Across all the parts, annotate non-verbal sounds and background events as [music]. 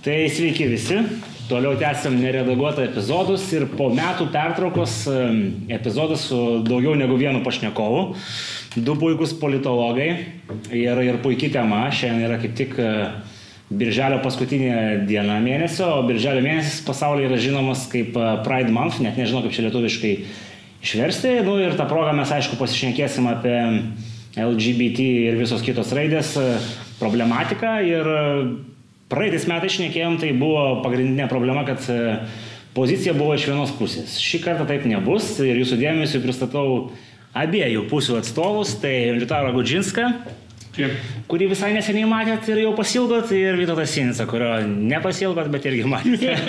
Tai sveiki visi. Toliau tęsiam neredaguotą epizodus ir po metų pertraukos epizodas su daugiau negu vienu pašnekovu. Du puikus politologai ir, ir puikiai tema. Šiandien yra kaip tik e, Birželio paskutinė diena mėnesio, o Birželio mėnesis pasaulyje yra žinomas kaip e, Pride Month, net nežinau kaip čia lietuviškai išversti. Nu, ir tą progą mes aišku pasišnekėsim apie LGBT ir visos kitos raidės e, problematiką ir Praeitais metais šnekėjom, tai buvo pagrindinė problema, kad e, pozicija buvo iš vienos pusės. Šį kartą taip nebus ir jūsų dėmesį pristatau abiejų pusių atstovus, tai Liutaro Gudžinską, kurį visai neseniai matėt ir jau pasilgot, ir Vytautas Sinica, kurio nepasilgot, bet irgi matėt. [laughs]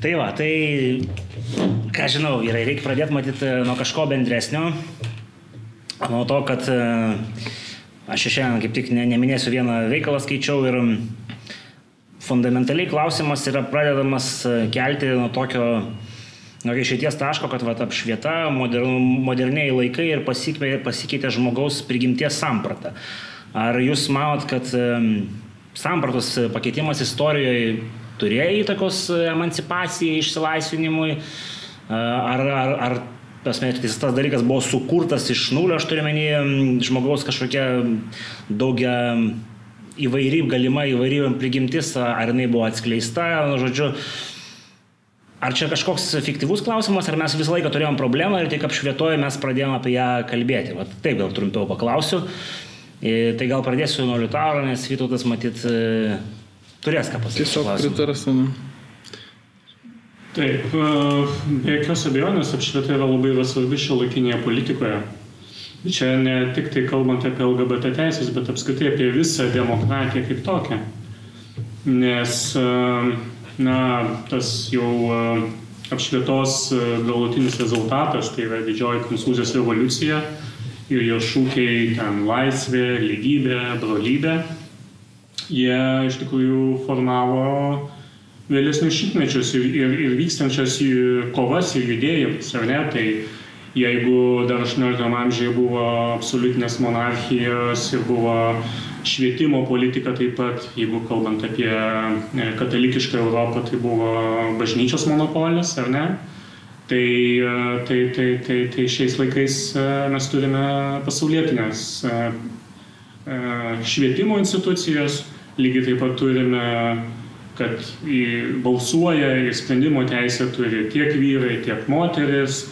Tai va, tai, ką žinau, yra, reikia pradėti matyti nuo kažko bendresnio, nuo to, kad uh, Aš šiandien kaip tik ne, neminėsiu vieną veikalą skaičiau ir fundamentaliai klausimas yra pradedamas e, kelti nuo tokio nuo išėties taško, kad va, apšvieta, modern, moderniai laikai ir pasikeitė, pasikeitė žmogaus prigimties samprata. Ar jūs manot, kad sampratos pakeitimas istorijoje turėjo įtakos emancipacijai, išsilaisvinimui, ar, ar, ar Pasme, tai tas dalykas buvo sukurtas iš nulio, aš turiu menį žmogaus kažkokia daugia įvairi, galima įvairi prigimtis, ar jinai buvo atskleista, nu, žodžiu. Ar čia kažkoks fiktyvus klausimas, ar mes visą laiką turėjom problemą ir tik apšvietoje mes pradėjome apie ją kalbėti. Vat taip gal trumpiau paklausiu. E, tai gal pradėsiu nuo Liutaro, nes Vytautas matyt e, turės ką pasakyti. Tiesiog pritarsiu. Taip, be jokios abejonės apšvieta yra labai svarbi šio laikinėje politikoje. Čia ne tik tai kalbant apie LGBT teisės, bet apskritai apie visą demokratiją kaip tokią. Nes, na, tas jau apšvietos galutinis rezultatas, tai yra didžioji Prancūzijos revoliucija ir jo šūkiai ten laisvė, lygybė, brolybė, jie iš tikrųjų formavo vėlesnius šimtmečius ir, ir, ir vykstančias kovas ir judėjimus, ar ne? Tai jeigu dar 18 amžiuje buvo absoliutinės monarchijos ir buvo švietimo politika taip pat, jeigu kalbant apie e, katalikišką Europą, tai buvo bažnyčios monopolis, ar ne? Tai, e, tai, tai, tai, tai šiais laikais e, mes turime pasaulietinės švietimo institucijos, lygiai taip pat turime kad balsuoja ir sprendimo teisę turi tiek vyrai, tiek moteris.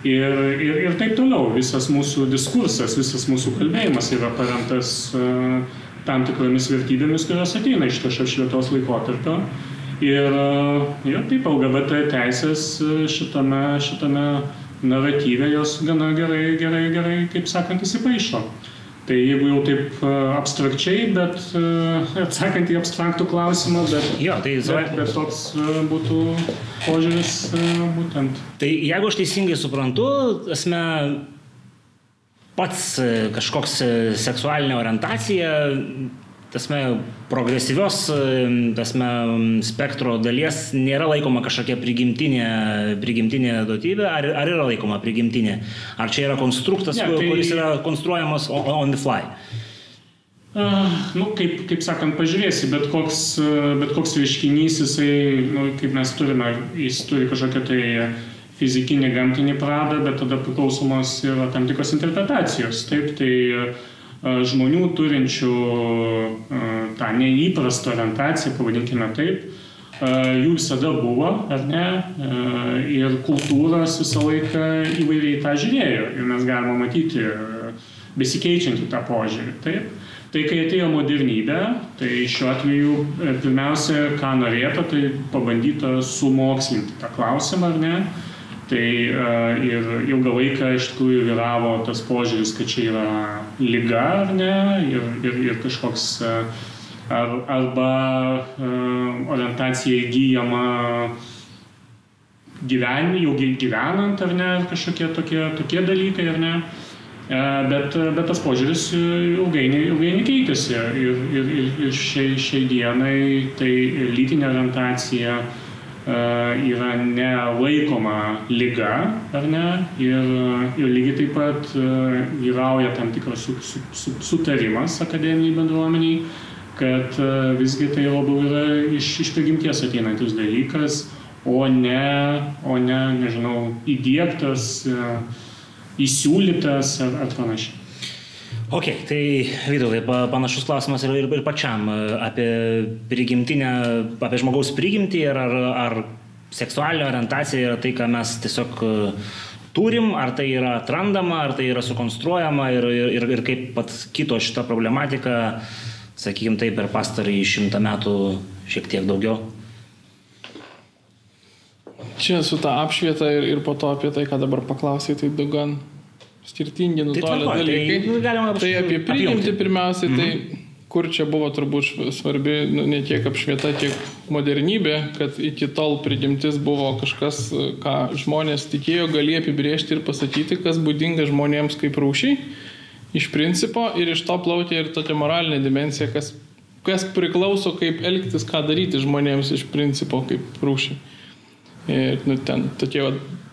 Ir, ir, ir taip toliau. Visas mūsų diskursas, visas mūsų kalbėjimas yra paremtas uh, tam tikromis vertybėmis, kurios ateina iš to švietos laikotarpio. Ir, uh, ir taip, LGBT teisės šitame, šitame naratyve jos gana gerai, gerai, gerai, kaip sakant, įsipaišo. Uh, Tai jeigu jau taip e, abstrakčiai, bet e, atsakant į abstraktų klausimą, bet, jo, tai bet, bet toks e, būtų požiūris būtent. Tai jeigu aš teisingai suprantu, esame pats kažkoks seksualinė orientacija tasme, progresyvios tasme, spektro dalies nėra laikoma kažkokia prigimtinė, prigimtinė duotybė, ar, ar yra laikoma prigimtinė? Ar čia yra konstruktas, ne, tai... kuris yra konstruojamas on, on the fly? Uh, nu, kaip, kaip sakant, pažiūrėsi, bet koks, bet koks reiškinys, jisai, nu, kaip mes turime, jis turi kažkokią tai fizikinį, gamtinį pradą, bet tada priklausomos yra tam tikros interpretacijos. Taip, tai uh, žmonių turinčių tą neįprastą orientaciją, pavadinkime taip, jų visada buvo, ar ne, ir kultūros visą laiką įvairiai tą žiūrėjo ir mes galime matyti besikeičiantį tą požiūrį. Taip. Tai kai atėjo modernybė, tai šiuo atveju e, pirmiausia, ką norėtų, tai pabandyta sumokslinti tą klausimą, ar ne, Tai uh, ir ilgą laiką iš tikrųjų vyravo tas požiūris, kad čia yra lyga ar ne, ir, ir, ir kažkoks uh, ar, arba uh, orientacija įgyjama gyven, jau gyvenant ar ne, kažkokie tokie, tokie dalykai ar ne. Bet, bet tas požiūris ilgainiui, ilgainiui keitėsi ir, ir, ir, šiai, šiai dienai tai lytinė orientacija, uh, E, yra nelaikoma lyga, ar ne, ir, ir lygiai taip pat e, vyrauja tam tikras su, su, su, sutarimas akademiniai bendruomeniai, kad e, visgi tai labiau yra iš, iš prigimties ateinantis dalykas, o ne, o ne nežinau, įdėktas, e, įsiūlytas ar, ar panašiai. Ok, tai Vytautai, panašus klausimas ir, ir, ir pačiam apie prigimtinę, apie žmogaus prigimtį ir ar, ar seksualinė orientacija yra tai, ką mes tiesiog turim, ar tai yra atrandama, ar tai yra sukonstruojama ir, ir, ir kaip pat kito šitą problematiką, sakykime taip, per pastarąjį šimtą metų šiek tiek daugiau. Čia su ta apšvieta ir, ir po to apie tai, ką dabar paklausai, tai gan skirtingi nutolę tai, tai dalykai. Tai, galima, tai apie prigimtį pirmiausiai, tai mhm. tai kur čia buvo turbūt svarbi nu, ne tiek apšvieta, tiek modernybė, kad iki tol prigimtis buvo kažkas, ką žmonės tikėjo gali apibriežti ir pasakyti, kas būdinga žmonėms kaip rūšiai. Iš principo ir iš to plaukia ir tokia moralinė dimensija, kas, kas priklauso, kaip elgtis, ką daryti žmonėms iš principo kaip rūšiai. Ir nu, ten tokie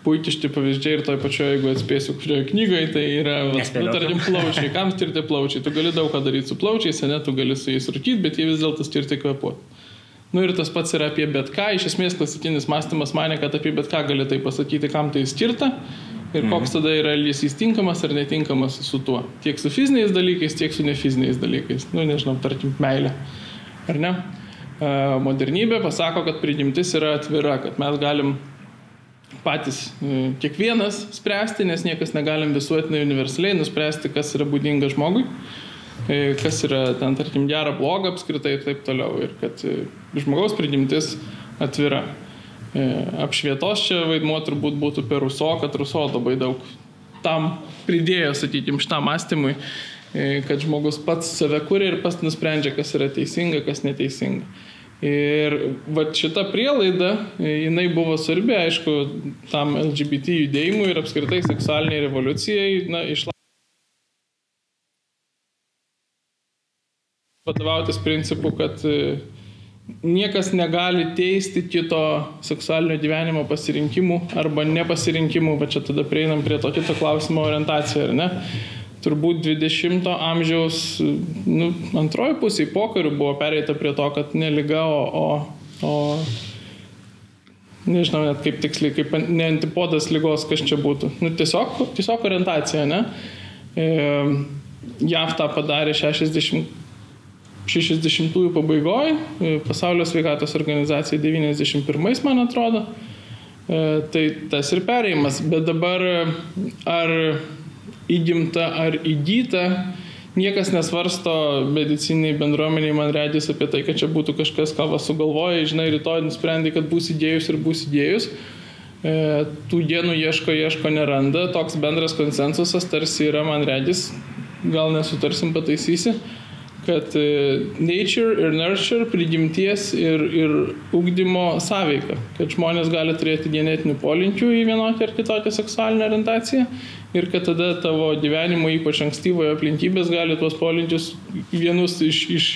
va, puikiški pavyzdžiai ir toj pačioje, jeigu atspėsiu, kurioje knygoje, tai yra, nu, tarkim, plaučiai. Kam skirti plaučiai? Tu gali daug ką daryti su plaučiais, ne, tu gali su jais rūkyti, bet jie vis dėlto skirti kvepuoti. Nu ir tas pats yra apie bet ką. Iš esmės klasikinis mąstymas mane, kad apie bet ką gali tai pasakyti, kam tai skirta ir mhm. koks tada yra elgesys tinkamas ar netinkamas su tuo. Tiek su fiziniais dalykais, tiek su nefiziniais dalykais. Nu nežinau, tarkim, meilė. Ar ne? Modernybė pasako, kad prigimtis yra atvira, kad mes galim patys e, kiekvienas spręsti, nes niekas negalim visuotinai universaliai nuspręsti, kas yra būdinga žmogui, e, kas yra ten, tarkim, gera, bloga apskritai ir taip toliau. Ir kad e, žmogaus prigimtis atvira. Apšvietos čia vaidmuo turbūt būtų per Ruso, kad Ruso labai daug tam pridėjo, sakykime, šitam mąstymui, kad žmogus pats save kūrė ir pats nusprendžia, kas yra teisinga, kas neteisinga. Ir va šita prielaida, jinai buvo svarbi, aišku, tam LGBT judėjimui ir apskritai seksualiniai revoliucijai, na, išlaikyti. Vadovautis principu, kad e, niekas negali teisti kito seksualinio gyvenimo pasirinkimų arba nepasirinkimų, va čia tada prieinam prie to kito klausimo orientaciją, ar ne? Turbūt 20-o amžiaus nu, antroji pusė į pokarių buvo pereita prie to, kad ne lyga, o, o, o nežinau net kaip tiksliai, kaip ne antipodas lygos, kas čia būtų. Nu, tiesiog, tiesiog orientacija, ne? E, JAV tą padarė 60, 60-ųjų pabaigoje, pasaulio sveikatos organizacija 91, man atrodo. E, tai tas ir pereimas. Bet dabar ar įgimta ar įgyta, niekas nesvarsto mediciniai bendruomeniai, man redis apie tai, kad čia būtų kažkas, ką va sugalvoja, žinai, rytoj nusprendė, kad bus įdėjus ir bus įdėjus. E, tų genų ieško, ieško, neranda, toks bendras konsensusas tarsi yra, man redis, gal nesutarsim pataisysi, kad e, nature ir nurture prigimties ir, ir ugdymo sąveika, kad žmonės gali turėti genetinių polinkių į vienokią ar kitokią seksualinę orientaciją ir kad tada tavo gyvenimo, ypač ankstyvojo aplinkybės, gali tuos polinkius vienus iš, iš,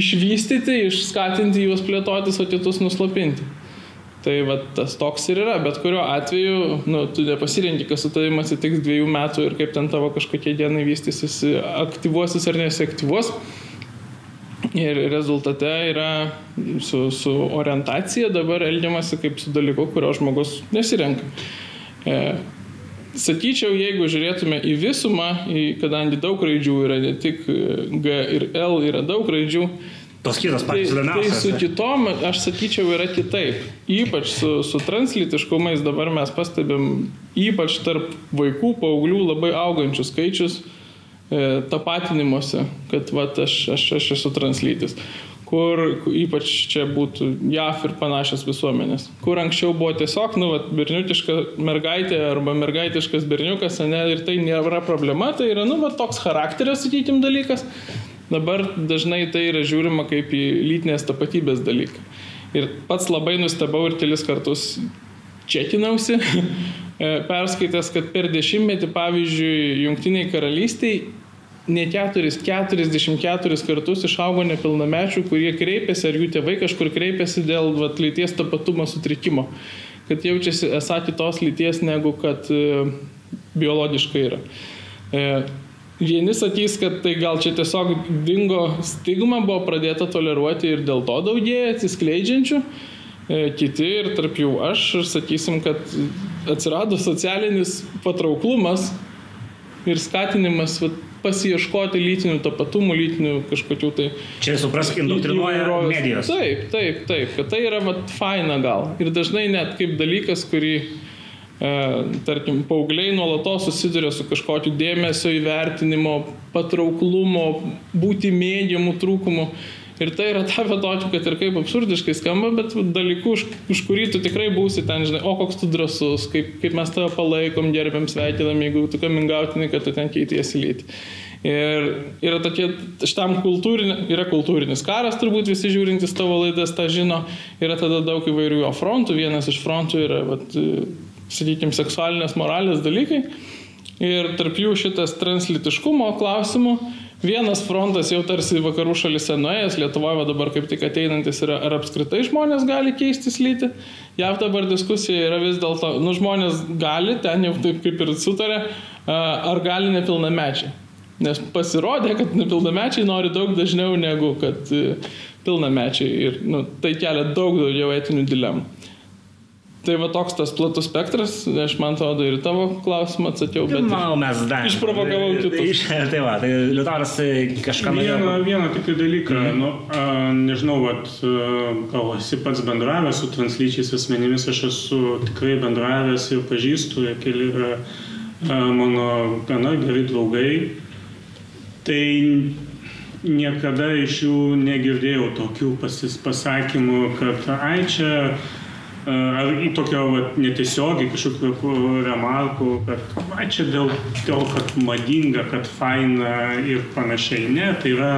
išvystyti, išskatinti juos plėtotis, o kitus nuslopinti. Tai va, tas toks ir yra, bet kuriuo atveju, nu, tu nepasirenki, kas su tavimi atsitiks dviejų metų ir kaip ten tavo kažkokie dienai vystysis, aktyvuosis ar nesiaktyvuos. Ir rezultate yra su, su orientacija dabar elgiamasi kaip su dalyku, kurio žmogus nesirenka. E, sakyčiau, jeigu žiūrėtume į visumą, kadangi daug raidžių yra, ne tik G ir L yra daug raidžių, Tos kitos patys tai, tai su kitom, aš sakyčiau, yra kitaip. Ypač su, su translitiškumais dabar mes pastebim, ypač tarp vaikų, paauglių labai augančius skaičius e, tapatinimuose, kad va, aš, aš, aš esu translytis kur ypač čia būtų JAF ir panašios visuomenės, kur anksčiau buvo tiesiog, nu, vat, berniutiška mergaitė arba mergaitiškas berniukas, ne, ir tai nėra problema, tai yra, nu, vat, toks charakterio, sakykim, dalykas. Dabar dažnai tai yra žiūrima kaip į lytinės tapatybės dalyką. Ir pats labai nustebau ir kelis kartus čekinausi, [laughs] perskaitęs, kad per dešimtmetį, pavyzdžiui, Junktiniai karalystiai ne 4, 44 kartus išaugo nepilnamečių, kurie kreipiasi, ar jų tėvai kažkur kreipiasi dėl vat, lyties tapatumo sutrikimo, kad jaučiasi esą kitos lyties negu kad e, biologiškai yra. E, Vieni sakys, kad tai gal čia tiesiog dingo stigma, buvo pradėta toleruoti ir dėl to daugėja atsiskleidžiančių. E, kiti ir tarp jų aš, ir sakysim, kad atsirado socialinis patrauklumas ir skatinimas vat, pasieškoti lytinių tapatumų, lytinių kažkokių tai... Čia suprask, indoktrinuoja medijos. Taip, taip, taip, kad tai yra vat, faina gal. Ir dažnai net kaip dalykas, kurį, e, tarkim, paaugliai nuolatos susiduria su kažkokiu dėmesio įvertinimo, patrauklumo, būti mėgiamų trūkumu. Ir tai yra tapę tokiu, kad ir kaip absurdiškai skamba, bet dalyku, už, už kurį tu tikrai būsi ten, žinai, o koks tu drasus, kaip, kaip mes tave palaikom, gerbėm, sveikinam, jeigu tu kamingautinai, kad tu ten keitiesi lyti. Ir yra tokie, šitam kultūrinė, yra kultūrinis karas, turbūt visi žiūrintys tavo laidas tą žino, yra tada daug įvairių jo frontų, vienas iš frontų yra, vat, sakykime, seksualinės moralės dalykai. Ir tarp jų šitas translitiškumo klausimų vienas frontas jau tarsi vakarų šalise nuėjęs, Lietuvoje dabar kaip tik ateinantis yra, ar apskritai žmonės gali keistis lyti. JAV dabar diskusija yra vis dėlto, nu žmonės gali, ten jau taip kaip ir sutarė, ar gali nepilnamečiai. Nes pasirodė, kad nepilnamečiai nori daug dažniau negu kad e, pilnamečiai ir nu, tai kelia daug daugiau etinių dilemų. Tai va toks tas platus spektras, aš man atrodo ir tavo klausimą atsakiau, bet... Manau, mes dar. Išprovokavau kitus. Iš, tai va, tai Liutaras kažką Vieną, norėjo. vieną tik dalyką, mm. nu, a, nežinau, vat, gal esi pats bendravęs su translyčiais asmenimis, aš esu tikrai bendravęs ir pažįstu, ir keli yra a, mano gana geri draugai. Tai niekada iš jų negirdėjau tokių pasis, pasakymų, kad ai čia ar tokio vat, netiesiogiai kažkokių remarkų, kad va, čia dėl to, kad madinga, kad faina ir panašiai. Ne, tai yra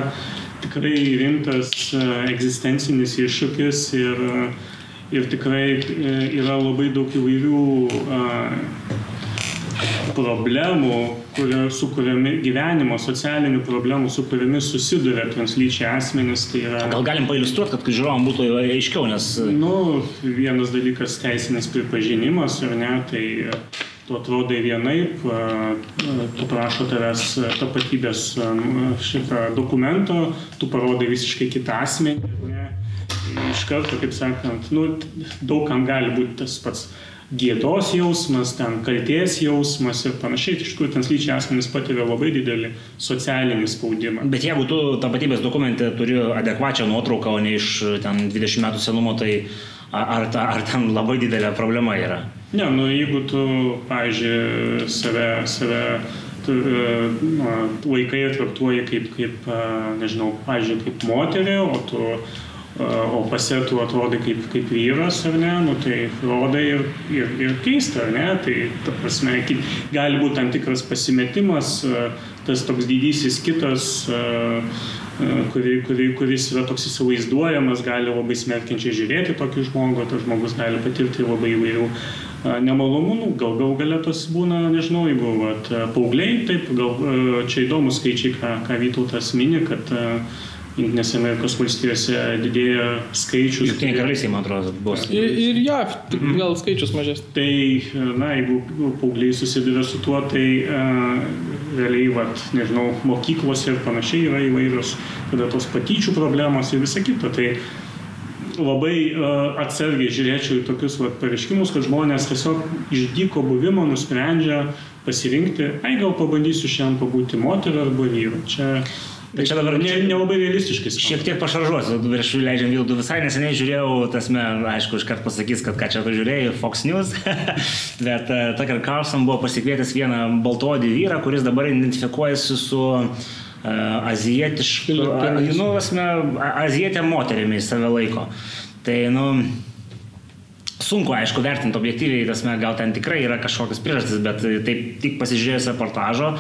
tikrai rimtas egzistencinis iššūkis ir, ir tikrai yra labai daug įvairių problemų, kurio, su kuriamis gyvenimo, socialinių problemų, su kuriamis susiduria translyčiai asmenys. Tai yra, Gal galim pailistruoti, kad žiūrovam būtų aiškiau, nes... nu, vienas dalykas teisinis pripažinimas, ar ne, tai tu atrodai vienaip, tu prašo tavęs tapatybės šitą dokumento, tu parodai visiškai kitą asmenį. Ne? Iš karto, kaip sakant, nu, daugam gali būti tas pats gėdos jausmas, ten kalties jausmas ir panašiai. Iš tikrųjų, translyčiai asmenys patiria labai didelį socialinį spaudimą. Bet jeigu tu tapatybės dokumente turi adekvačią nuotrauką, o ne iš ten 20 metų senumo, tai ar, ar, ten labai didelė problema yra? Ne, nu jeigu tu, pavyzdžiui, save, save tu, na, vaikai traktuoji kaip, kaip, nežinau, pavyzdžiui, kaip moterį, o tu o pasėtų atrodai kaip, kaip vyras, ar ne, nu, tai rodai ir, ir, ir keista, ar ne, tai ta prasme, gali būti tam tikras pasimetimas, tas toks didysis kitas, kuri, kuri, kuris yra toks įsivaizduojamas, gali labai smerkiančiai žiūrėti tokį žmogų, tas žmogus gali patirti labai įvairių nemalonumų, nu, gal gal galėtos būna, nežinau, jeigu vat, paaugliai, taip, gal čia įdomus skaičiai, ką, ką Vytautas mini, kad uh, Junktinėse Amerikos valstijose didėja skaičius. Junktinė karalystė, man atrodo, bus. Ir, ir JAV, tik gal skaičius mažesnis. Tai, na, jeigu paaugliai susiduria su tuo, tai uh, realiai, vat, nežinau, mokyklose ir panašiai yra įvairios, tada tos patyčių problemos ir visa kita. Tai labai uh, atsargiai žiūrėčiau į tokius vat, pareiškimus, kad žmonės tiesiog iš dyko buvimo nusprendžia pasirinkti, ai gal pabandysiu šiandien pabūti moterį arba vyrų. Čia Bet čia dabar ne, nelabai realistiškai. Šiek tiek pašaržuosiu, prieš leidžiam Vildų visai neseniai žiūrėjau, tasme, aišku, iškart pasakys, kad ką čia tu žiūrėjai, Fox News, [laughs] bet uh, Tucker Carlson buvo pasikvietęs vieną baltodį vyrą, kuris dabar identifikuojasi su uh, azijietišku, nu, asme, azijietė moterimi save laiko. Tai, nu, sunku, aišku, vertinti objektyviai, tasme, gal ten tikrai yra kažkokios priežastys, bet taip tik pasižiūrėjus reportažo,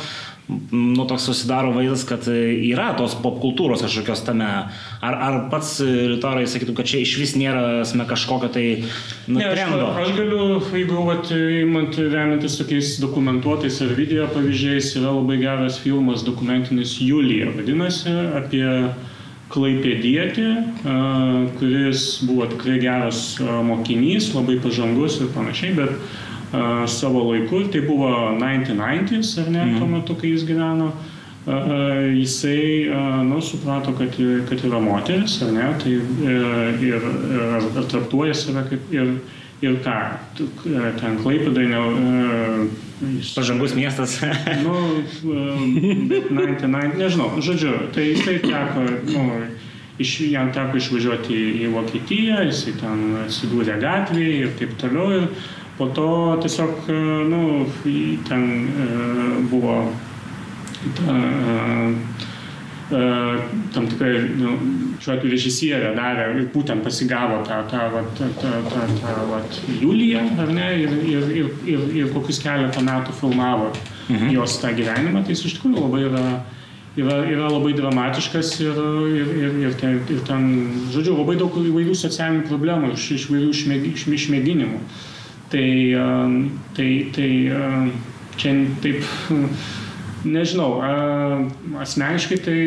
nu, toks susidaro vaizdas, kad yra tos popkultūros kažkokios tame. Ar, ar pats Liutarai sakytų, kad čia iš vis nėra sme, kažkokio tai nu, ne, trendo? Aš, aš galiu, jeigu vat, imant remiantis tokiais dokumentuotais ar video pavyzdžiais, yra labai geras filmas dokumentinis Julija, vadinasi, apie klaipėdietį, kuris buvo tikrai geras mokinys, labai pažangus ir panašiai, bet savo laiku, tai buvo 1990s, ar ne, mm. tuo metu, kai jis gyveno. jisai nu, suprato, kad, kad yra moteris, ar ne, tai ir, ir, ir traktuoja save kaip ir, ir ką, ten klaipėdai, ne, pažangus miestas. [laughs] nu, bet 99, nežinau, žodžiu, tai jisai teko, nu, iš, jam teko išvažiuoti į, į Vokietiją, jisai ten atsidūrė gatvėje ir taip toliau. Ir po to tiesiog, nu, ten buvo ta, tam tikrai, nu, šiuo atveju režisierė darė, būtent pasigavo tą, tą, tą, tą, tą, tą, tą Juliją, ar ne, ir, ir, ir, ir, ir kokius keletą metų filmavo mhm. jos tą gyvenimą, tai jis iš tikrųjų labai yra, yra, yra labai dramatiškas ir, ir, ir, ir, ten, ir ten, žodžiu, labai daug įvairių socialinių problemų, iš, iš įvairių išmėginimų. Tai, tai, tai čia taip Nežinau, asmeniškai tai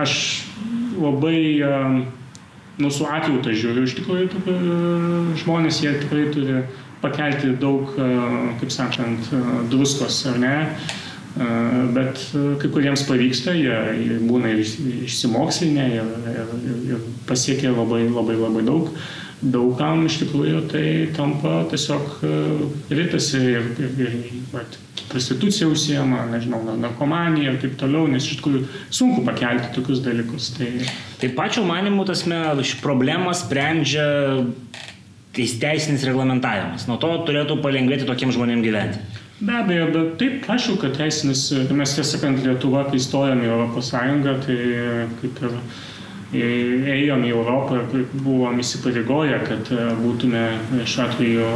aš labai nu, su atjauta žiūriu, iš tikrųjų žmonės jie tikrai turi pakelti daug, kaip sakant, druskos, ar ne, bet kai kuriems pavyksta, jie, būna ir išsimokslinę ir, ir, ir pasiekia labai labai labai daug daugam iš tikrųjų tai tampa tiesiog ritasi ir, ir, ir vat, prostitucija užsiema, nežinau, narkomanija ir taip toliau, nes iš tikrųjų sunku pakelti tokius dalykus. Tai, tai pačio manimų tasme problemą sprendžia teisinis reglamentavimas. Nuo to turėtų palengvėti tokiem žmonėm gyventi. Be abejo, bet taip, aišku, kad teisinis, mes tiesą sakant, Lietuva, kai stojame į Europos Sąjungą, tai kaip ir ėjom į Europą ir buvom įsipareigoję, kad būtume šiuo atveju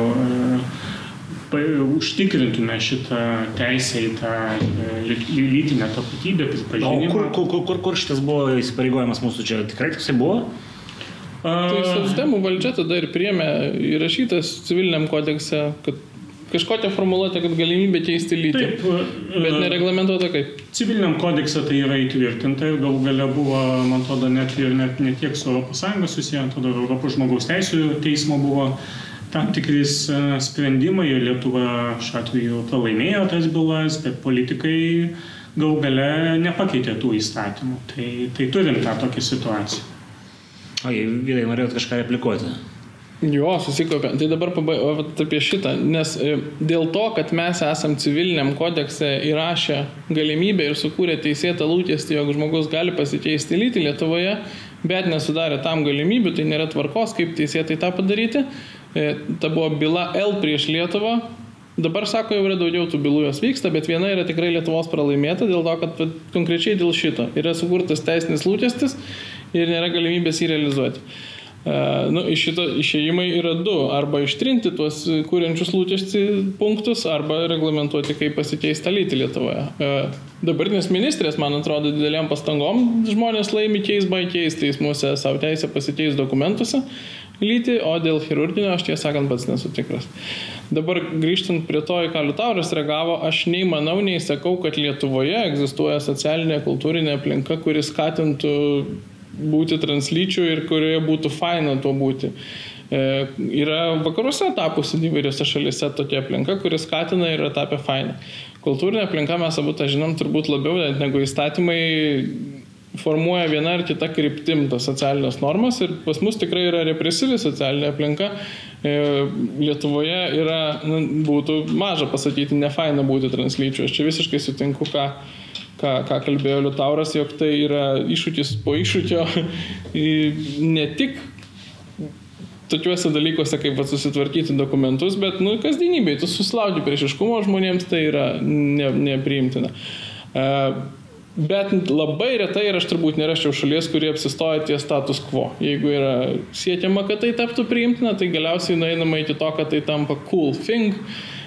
užtikrintume šitą teisę į tą e, lytinę tapatybę, pripažinimą. O kur, kur, kur, kur šitas buvo įsipareigojimas mūsų čia? Tikrai toksai buvo? Tai sistemų valdžia tada ir priemė įrašytas civiliniam kodekse, kad kažkokią formuluotę, kad galimybė keisti lytį. Taip, bet e, nereglamentuota kaip. Civiliniam kodekse tai yra įtvirtinta ir galų gale buvo, man atrodo, net ir net ne tiek su ES susiję, tada Europos žmogaus teisų teismo buvo tam tikrais e, sprendimai ir Lietuva šiuo atveju pralaimėjo tas bylas, bet politikai gal gale nepakeitė tų įstatymų. Tai, tai turim tą tokią situaciją. O jei vyrai norėtų kažką replikuoti? Jo, susikopė. Tai dabar pabaigti apie šitą, nes e, dėl to, kad mes esam civiliniam kodekse įrašę galimybę ir sukūrę teisėtą lūkestį, jog žmogus gali pasikeisti lytį Lietuvoje, bet nesudarė tam galimybių, tai nėra tvarkos, kaip teisėtai tą padaryti. E, ta buvo byla L prieš Lietuvą. Dabar sako, jau yra daugiau tų bylų jos vyksta, bet viena yra tikrai Lietuvos pralaimėta dėl to, kad konkrečiai dėl šito yra sukurtas teisinis lūkestis ir nėra galimybės jį realizuoti. Uh, nu, iš šito išėjimai yra du. Arba ištrinti tuos kūrenčius lūkestį punktus, arba reglamentuoti, kaip pasikeis tą lytį Lietuvoje. Uh, dabartinės ministrės, man atrodo, dideliam pastangom žmonės laimi keis by keis teismuose savo teisę pasikeis dokumentuose lytį, o dėl chirurginio aš tiesą sakant pats nesu tikras. Dabar grįžtant prie to, į ką Liutauras reagavo, aš nei manau, nei sakau, kad Lietuvoje egzistuoja socialinė kultūrinė aplinka, kuris skatintų būti translyčių ir kurioje būtų faina tuo būti. E, yra vakaruose tapusi įvairiose šalise tokia aplinka, kuris skatina ir yra tapę faina. Kultūrinė aplinka mes abu tą žinom turbūt labiau negu įstatymai formuoja viena ar kita kryptim tas socialinės normas ir pas mus tikrai yra represyvi socialinė aplinka. E, Lietuvoje yra, nu, būtų maža pasakyti, nefaina būti translyčiu. Aš čia visiškai sutinku, ką, ką, ką kalbėjo Liutauras, jog tai yra iššūkis po iššūkio [laughs] ne tik tokiuose dalykuose, kaip va, susitvarkyti dokumentus, bet, nu, kasdienybėje, tu susilauži priešiškumo žmonėms, tai yra ne, nepriimtina. Uh, Bet labai retai ir aš turbūt neraščiau šalies, kurie apsistoja ties status quo. Jeigu yra siekiama, kad tai taptų priimtina, tai galiausiai nueinama iki to, kad tai tampa cool thing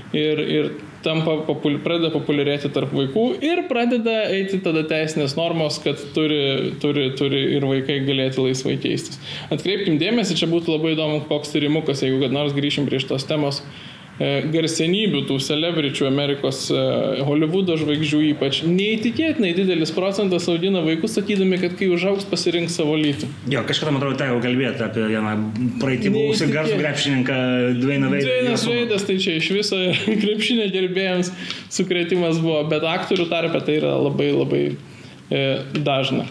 ir, ir tampa, popul, pradeda populiarėti tarp vaikų ir pradeda eiti tada teisinės normos, kad turi, turi, turi ir vaikai galėti laisvai keistis. Atkreipkim dėmesį, čia būtų labai įdomu, koks tyrimukas, jeigu kad nors grįšim prie šitos temos E, garsenybių, tų celebričių Amerikos, e, Hollywoodo žvaigždžių ypač, neįtikėtinai didelis procentas augina vaikus, sakydami, kad kai užaugs pasirinks savo lytį. Jo, kažkada, man atrodo, teko kalbėti apie vieną praeitį buvusį garsų krepšininką Dvainą Veidą. Dvainas Veidas, tai čia iš viso [laughs] krepšinio gerbėjams sukretimas buvo, bet aktorių tarpe tai yra labai labai dažna.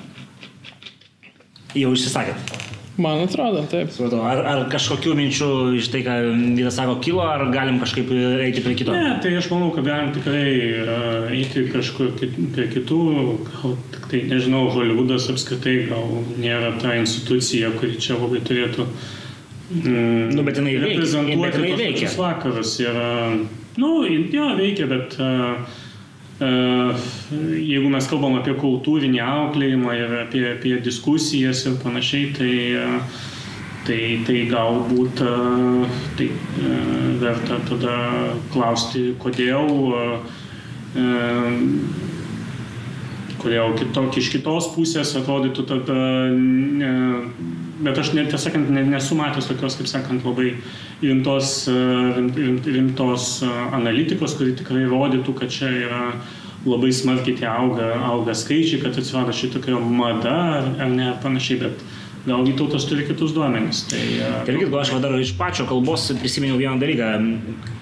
Jau išsisakėt. Man atrodo, taip. Supratau. Ar, ar kažkokių minčių iš tai, ką Vydas sako, kilo, ar galim kažkaip eiti prie kito? Ne, tai aš manau, kad galim tikrai uh, eiti kažkur prie kitų, gal tik tai, nežinau, Hollywoodas apskritai gal nėra ta institucija, kuri čia labai turėtų mm, nu, bet jinai veikia. reprezentuoti Bet jinai veikia. vakarus. Ir, uh, nu, jo, veikia, bet uh, jeigu mes kalbam apie kultūrinį auklėjimą ir apie, apie diskusijas ir panašiai, tai, uh, tai, tai galbūt uh, tai, verta tada klausti, kodėl kodėl kitok, iš kitos pusės atrodytų tada, bet aš tiesą sakant, ne, nesu matęs tokios, kaip sakant, labai rimtos, e, rimt, rimt, rimtos e, analitikos, kuri tikrai rodytų, kad čia yra labai smarkiai tie auga, auga skaičiai, kad atsirado šitokia mada ar, ar ne panašiai, bet gal Vytautas turi kitus duomenys. Tai, e, Tai irgi, aš dar iš pačio kalbos prisiminiau vieną dalyką.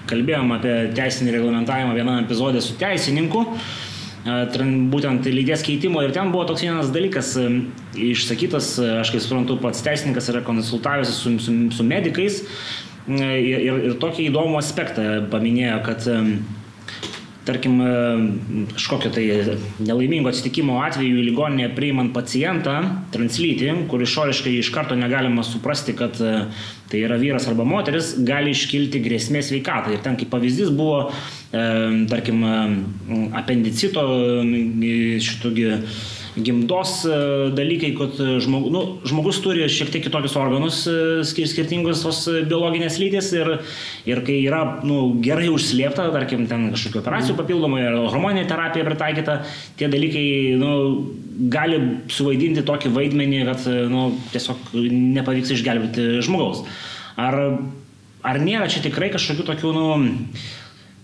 Kalbėjom apie teisinį reglamentavimą viename epizode su teisininku. e, tran- Būtent lyties keitimo. Ir ten buvo toks vienas dalykas išsakytas, aš kaip suprantu, pats teisininkas yra konsultavęsis su, su, su medikais. Ir, ir, ir tokį įdomų aspektą paminėjo, kad tarkim, e, kažkokio tai nelaimingo atsitikimo atveju į ligoninę priimant pacientą, translytį, kur išoriškai iš karto negalima suprasti, kad e, tai yra vyras arba moteris, gali iškilti grėsmė sveikatai. Ir ten kaip pavyzdys buvo, e, tarkim, apendicito šitogi gimdos e, dalykai, kad žmogus, nu, žmogus turi šiek tiek kitokius organus, e, skir- skirtingus tos e, biologinės lytis ir, ir kai yra nu, gerai užslėpta, tarkim, ten kažkokių operacijų papildomai ar hormoninė terapija pritaikyta, tie dalykai nu, gali suvaidinti tokį vaidmenį, kad e, nu, tiesiog nepavyks išgelbėti žmogaus. Ar, ar nėra čia tikrai kažkokių tokių, nu,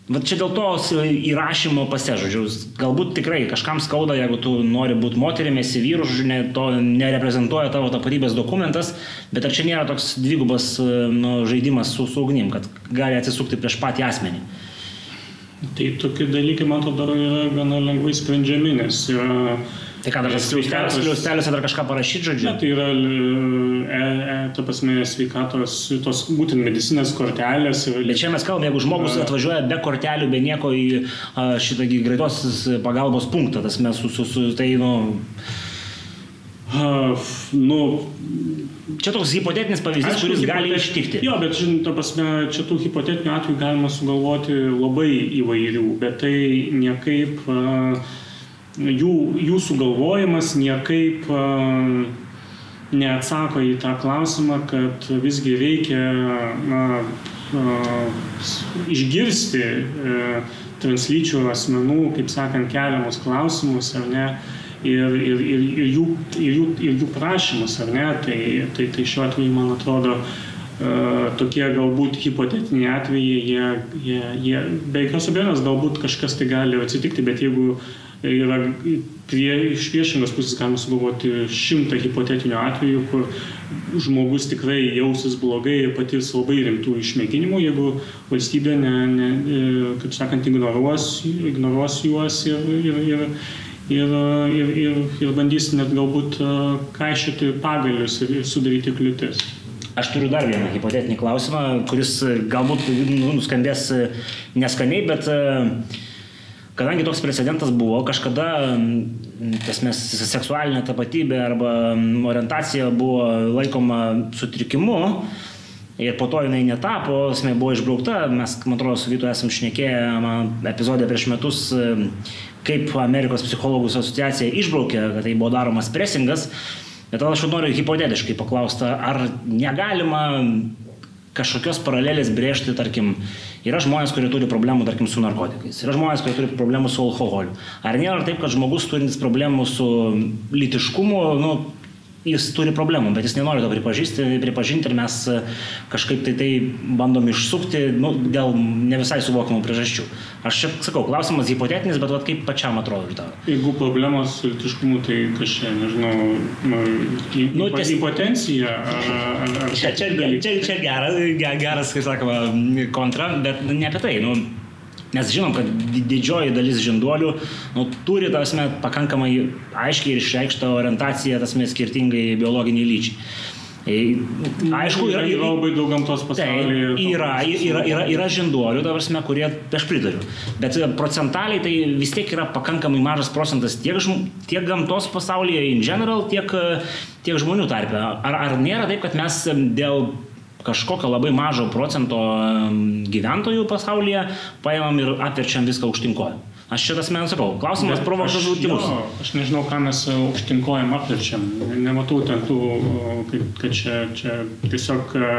Va čia dėl to įrašymo pase, žodžiu, galbūt tikrai kažkam skauda, jeigu tu nori būti moterimi, esi vyru, žodžiu, ne, to nereprezentuoja tavo tapatybės dokumentas, bet ar čia nėra toks dvigubas nu, žaidimas su, su ugnim, kad gali atsisukti prieš patį asmenį? Tai tokie dalykai, man atrodo, yra gana lengvai sprendžiami, nes yra... Tai ką dar sveikatos- skliausteliuose dar kažką parašyti, žodžiu? Ne, tai yra, e, e, ta prasme, sveikatos, tos būtent medicinės kortelės. ir- Bet čia mes kalbame, jeigu žmogus atvažiuoja be kortelių, be nieko į šitą greitos pagalbos punktą, tas mes su, su, su tai, nu, A, nu, čia toks hipotetinis pavyzdys, Aišku, kuris gali hipotet- ištikti. Jo, bet žinot, ta prasme, čia tų hipotetinių atvejų galima sugalvoti labai įvairių, bet tai niekaip, a, jų, jų sugalvojimas niekaip a, neatsako į tą klausimą, kad visgi reikia na, s- išgirsti a, translyčių asmenų, kaip sakant, keliamus klausimus, ar ne, ir, ir, ir, ir, jų, ir, jų, ir jų prašymus, ar ne, tai, tai, tai šiuo atveju, man atrodo, tokie galbūt hipotetiniai atvejai, jie, jie, jie be jokios abejonės galbūt kažkas tai gali atsitikti, bet jeigu yra prie, iš priešingos pusės galima sugalvoti šimtą hipotetinių atvejų, kur žmogus tikrai jausis blogai ir patirs labai rimtų išmėginimų, jeigu valstybė, ne, ne, e, kaip sakant, ignoruos, ignoruos juos ir, ir, ir, ir, ir, ir, ir bandys net galbūt e, kaišyti pagalius ir, ir sudaryti kliūtis. Aš turiu dar vieną hipotetinį klausimą, kuris galbūt nu, nuskambės e, neskaniai, bet e, kadangi toks precedentas buvo, kažkada tas mes seksualinė tapatybė arba orientacija buvo laikoma sutrikimu ir po to jinai netapo, esmė buvo išbraukta, mes, man atrodo, su Vytu esam šnekėję epizodę prieš metus, kaip Amerikos psichologų asociacija išbraukė, kad tai buvo daromas presingas. Bet aš noriu hipotetiškai paklausti, ar negalima kažkokios paralelės brėžti, tarkim, yra žmonės, kurie turi problemų, tarkim, su narkotikais, yra žmonės, kurie turi problemų su alkoholiu. Ar nėra taip, kad žmogus turintis problemų su litiškumu, nu, jis turi problemų, bet jis nenori to pripažįsti, pripažinti ir mes e, kažkaip tai tai bandom išsukti nu, dėl ne visai suvokiamų priežasčių. Aš čia sakau, klausimas hipotetinis, bet vat, kaip pačiam atrodo ir tau. Jeigu problemos su litiškumu, tai čia, nežinau, nu, Nu, nu, ties- impotencija ar, ar, ar Čia, čia, čia, čia geras, ge- geras, kaip sakoma, kontra, bet ne apie tai. Nu, Nes žinom, kad didžioji dalis žinduolių nu, turi, tasme, pakankamai aiškiai ir išreikštą orientaciją, tasme, skirtingai biologiniai lyčiai. Aišku, yra, yra labai daug gamtos pasaulyje. Yra, yra, yra, yra žinduolių, ta prasme, kurie, aš pritariu. Bet procentaliai tai vis tiek yra pakankamai mažas procentas tiek, tiek gamtos pasaulyje in general, tiek, tiek žmonių tarpe. Ar, ar nėra taip, kad mes dėl kažkokio labai mažo procento gyventojų pasaulyje paėmam ir atverčiam viską aukštinkoją. Aš čia tas men sakau, klausimas provokuotas žudimus. Aš nežinau, ką mes aukštinkojam apverčiam. Nematau ten tų, kad čia, čia tiesiog e,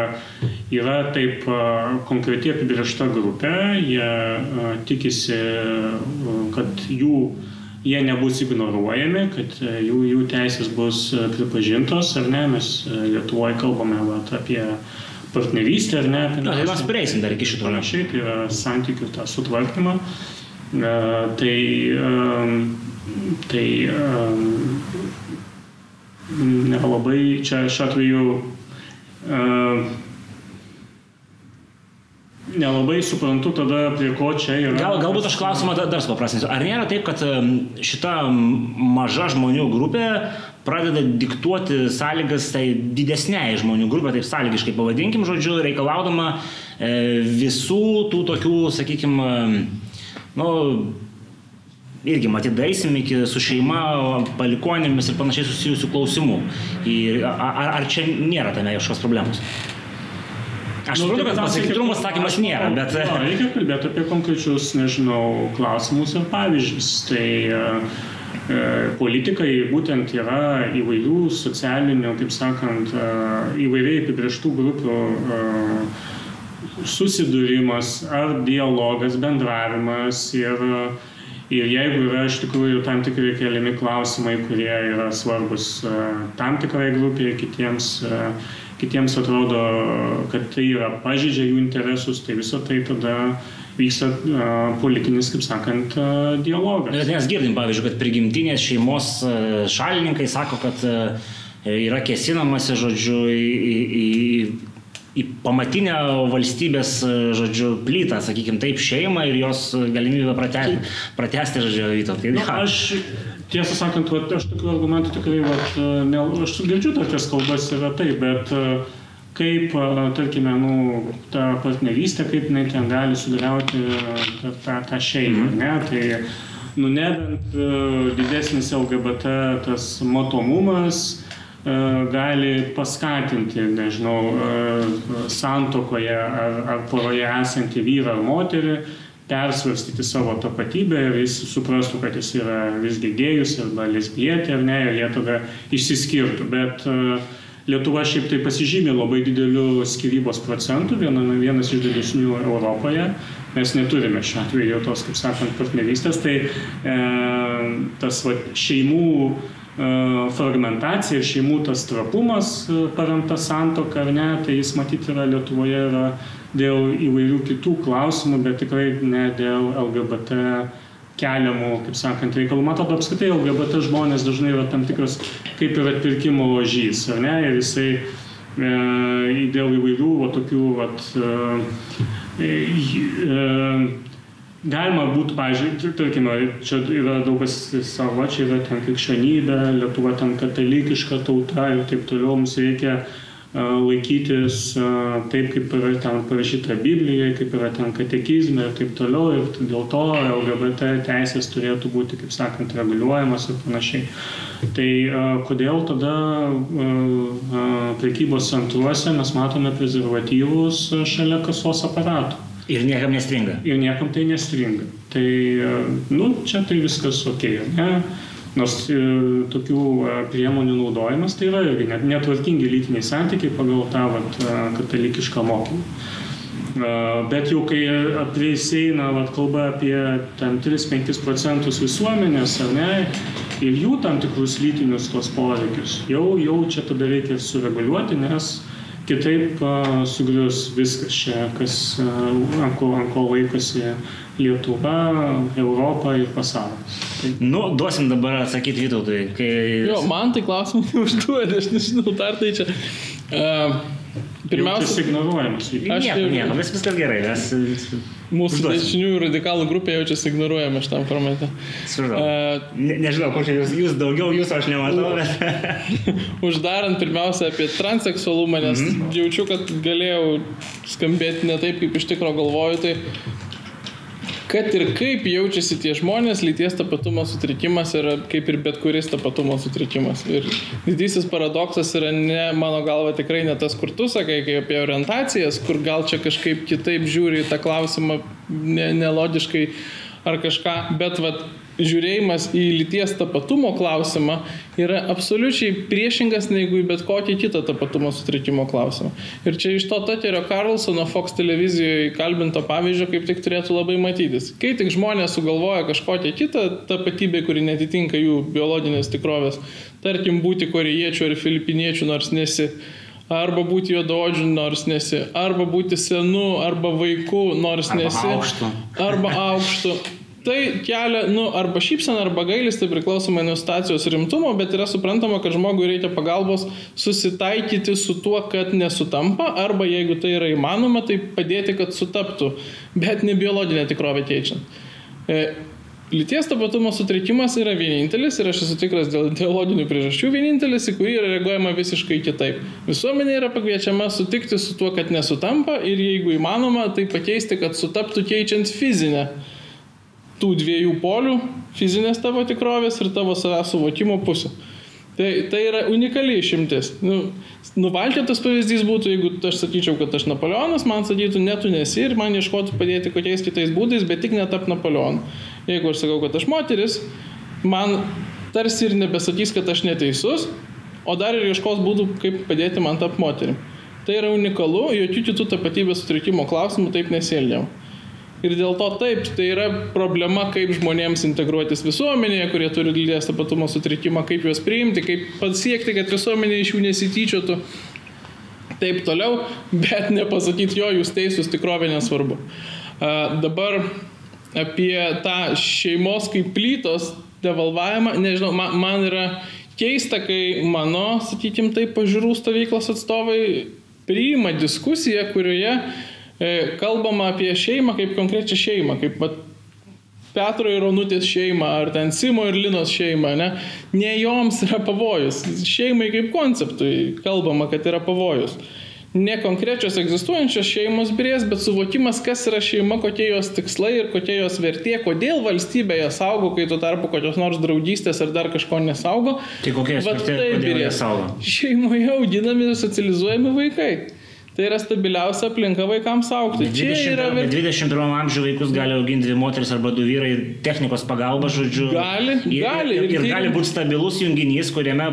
yra taip e, konkretiai apibriešta grupė, jie e, tikisi, kad jų jie nebus ignoruojami, kad jų, jų teisės bus pripažintos, ar ne, mes Lietuvoje kalbame vat, apie partnerystę, ar ne? Na, tai mes prieisim dar iki šito. Panašiai, tai yra santykių tą sutvarkymą. E, tai, e, tai e, nelabai čia šiuo atveju e, nelabai suprantu tada, prie ko čia yra. Gal, galbūt aš klausimą dar supaprastinsiu. Ar nėra taip, kad šita maža žmonių grupė pradeda diktuoti sąlygas tai didesniai žmonių grupė, taip sąlygiškai pavadinkim žodžiu, reikalaudama e, visų tų tokių, sakykime, nu, irgi matyt daisim iki su šeima, palikonėmis ir panašiai susijusių klausimų. Ir ar, ar čia nėra tame kažkokios problemos? Aš nu, suprantu, kad pasakytumo atsakymas nėra, bet... No, reikia kalbėti apie konkrečius, nežinau, klausimus ir pavyzdžius. Tai e, politikai būtent yra įvairių socialinių, kaip sakant, e, įvairiai apibrieštų grupių e, susidūrimas ar dialogas, bendravimas ir, ir jeigu yra iš tikrųjų tam tikrai keliami klausimai, kurie yra svarbus e, tam tikrai grupiai, kitiems kitiems atrodo, kad tai yra pažydžia jų interesus, tai visą tai tada vyksta uh, politinis, kaip sakant, uh, dialogas. Bet mes girdim, pavyzdžiui, kad prigimtinės šeimos uh, šalininkai sako, kad uh, yra kesinamasi, žodžiu, į, į, į į pamatinę valstybės, žodžiu, plytą, sakykime taip, šeimą ir jos galimybę pratesti, pratesti žodžiu, vytautai. Na, aš tiesą sakant, vat, aš tokių argumentų tikrai, vat, ne, aš girdžiu tokias kalbas yra taip, bet kaip, tarkime, nu, ta partnerystė, kaip jinai ten gali sugriauti tą, tą, tą šeimą, mhm. ne? Tai, nu, nebent didesnis LGBT tas matomumas, gali paskatinti, nežinau, santokoje ar, ar poroje esantį vyrą ar moterį persvarstyti savo tapatybę ir jis suprastų, kad jis yra visgi gėjus arba lesbietė ar ne, ir jie tada išsiskirtų. Bet uh, Lietuva šiaip tai pasižymė labai dideliu skirybos procentu, viena, vienas iš didesnių Europoje. Mes neturime šiuo atveju tos, kaip sakant, partnerystės. Tai e, tas va, šeimų e, fragmentacija ir šeimų tas trapumas e, paremta santoka, ar ne, tai jis matyti yra Lietuvoje yra dėl įvairių kitų klausimų, bet tikrai ne dėl LGBT keliamų, kaip sakant, reikalų. Man atrodo, apskritai LGBT žmonės dažnai yra tam tikras kaip ir atpirkimo ložys, ar ne? Ir jisai e, dėl įvairių va, tokių, va, e, e, galima būtų, pažiūrėjau, tarkime, čia yra daug kas savo, čia yra ten krikščionybė, Lietuva ten katalikiška tauta ir taip toliau, mums reikia laikytis taip, kaip yra ten parašyta Biblijoje, kaip yra ten katekizme ir taip toliau. Ir dėl to LGBT teisės turėtų būti, kaip sakant, reguliuojamas ir panašiai. Tai kodėl tada prekybos centruose mes matome prezervatyvus šalia kasos aparatų? Ir niekam nestringa. Ir niekam tai nestringa. Tai, nu, čia tai viskas ok, ne? Nors e, tokių e, priemonių naudojimas tai yra irgi net, netvarkingi lytiniai santykiai pagal tą vat, e, katalikišką mokymą. Bet jau kai prieisėina kalba apie 3-5 procentus visuomenės, ar ne, ir jų tam tikrus lytinius tos poreikius, jau, jau čia tada reikia sureguliuoti, nes kitaip sugrius viskas čia, kas ant ko, ant ko laikosi Lietuva, Europa ir pasaulis. Tai... Nu, duosim dabar atsakyti Vytautui. Kai... Jo, man tai klausimų neužduodi, [laughs] aš nežinau, ar tai čia. Uh, Pirmiausia, ignoruojamas. Aš Nieko, nieko, vis viskas gerai, mes Mūsų Užduosiu. dešiniųjų radikalų grupė jaučiasi ignoruojama šitam formate. sužinau. E, Ne, nežinau, kur čia jūs, jūs daugiau, jūs aš nematau, bet... [laughs] Uždarant pirmiausia apie transseksualumą, nes mm -hmm. jaučiu, kad galėjau skambėti ne taip, kaip iš tikrųjų galvoju, tai kad ir kaip jaučiasi tie žmonės, lyties tapatumo sutrikimas yra kaip ir bet kuris tapatumo sutrikimas. Ir didysis paradoksas yra ne, mano galva, tikrai ne tas, kur tu sakai, kai apie orientacijas, kur gal čia kažkaip kitaip žiūri į tą klausimą, ne, nelodiškai ar kažką, bet vat, žiūrėjimas į lyties tapatumo klausimą yra absoliučiai priešingas negu į bet kokį kitą tapatumo sutrikimo klausimą. Ir čia iš to Taterio Carlsono Fox televizijoje kalbinto pavyzdžio kaip tik turėtų labai matytis. Kai tik žmonės sugalvoja kažkokią kitą tapatybę, kuri netitinka jų biologinės tikrovės, tarkim būti korejiečių ar filipiniečių nors nesi, arba būti juododžiu nors nesi, arba būti senu, arba vaiku nors Arba nesi, aukštu. arba aukštu. Tai kelia, nu, arba šypsena, arba gailis, tai priklausomai nuo situacijos rimtumo, bet yra suprantama, kad žmogui reikia pagalbos susitaikyti su tuo, kad nesutampa, arba jeigu tai yra įmanoma, tai padėti, kad sutaptų, bet ne biologinė tikrovė keičiant. E, Lyties tapatumo sutrikimas yra vienintelis ir aš esu tikras dėl ideologinių priežasčių vienintelis, į kurį yra reaguojama visiškai kitaip. Visuomenė yra pakviečiama sutikti su tuo, kad nesutampa ir jeigu įmanoma, tai pakeisti, kad sutaptų keičiant fizinę tų dviejų polių - fizinės tavo tikrovės ir tavo savęs suvokimo pusę. Tai, tai yra unikali išimtis. Nu, nuvalkėtas pavyzdys būtų, jeigu aš sakyčiau, kad aš Napoleonas, man sakytų, ne tu nesi ir man ieškotų padėti kokiais kitais būdais, bet tik netap Napoleonu. Jeigu aš sakau, kad aš moteris, man tarsi ir nebesakys, kad aš neteisus, o dar ir ieškos būdų, kaip padėti man tap moterim. Tai yra unikalu, jokių kitų tapatybės sutrikimo klausimų taip nesielgiam. Ir dėl to taip, tai yra problema, kaip žmonėms integruotis visuomenėje, kurie turi lyties tapatumo sutrikimą, kaip juos priimti, kaip pasiekti, kad visuomenė iš jų nesityčiotų. Taip toliau, bet [laughs] nepasakyti jo, jūs teisūs tikrovė nesvarbu. Dabar apie tą šeimos kaip plytos devalvavimą, nežinau, man, man yra keista, kai mano, sakykime, taip, pažiūrų stovyklos atstovai priima diskusiją, kurioje e, kalbama apie šeimą kaip konkrečią šeimą, kaip vat, Petro ir Onutės šeima, ar ten Simo ir Linos šeima, ne? Ne joms yra pavojus. Šeimai kaip konceptui kalbama, kad yra pavojus. Ne konkrečios egzistuojančios šeimos birės, bet suvokimas, kas yra šeima, kokie jos tikslai ir kokia jos vertė, kodėl valstybė ją saugo, kai tuo tarpu kokios nors draugystės ar dar kažko nesaugo. Tai kokia jos vertė, taip kodėl jie saugo? Šeimoje auginami ir socializuojami vaikai. Tai yra stabiliausia aplinka vaikams aukti. Bet Čia 20 yra bet vertė. 21 amžiuje vaikus gali auginti moteris arba du vyrai technikos pagalba, žodžiu. Gali, ir, gali, Ir, ir ir tyrim- gali būti stabilus junginys, kuriame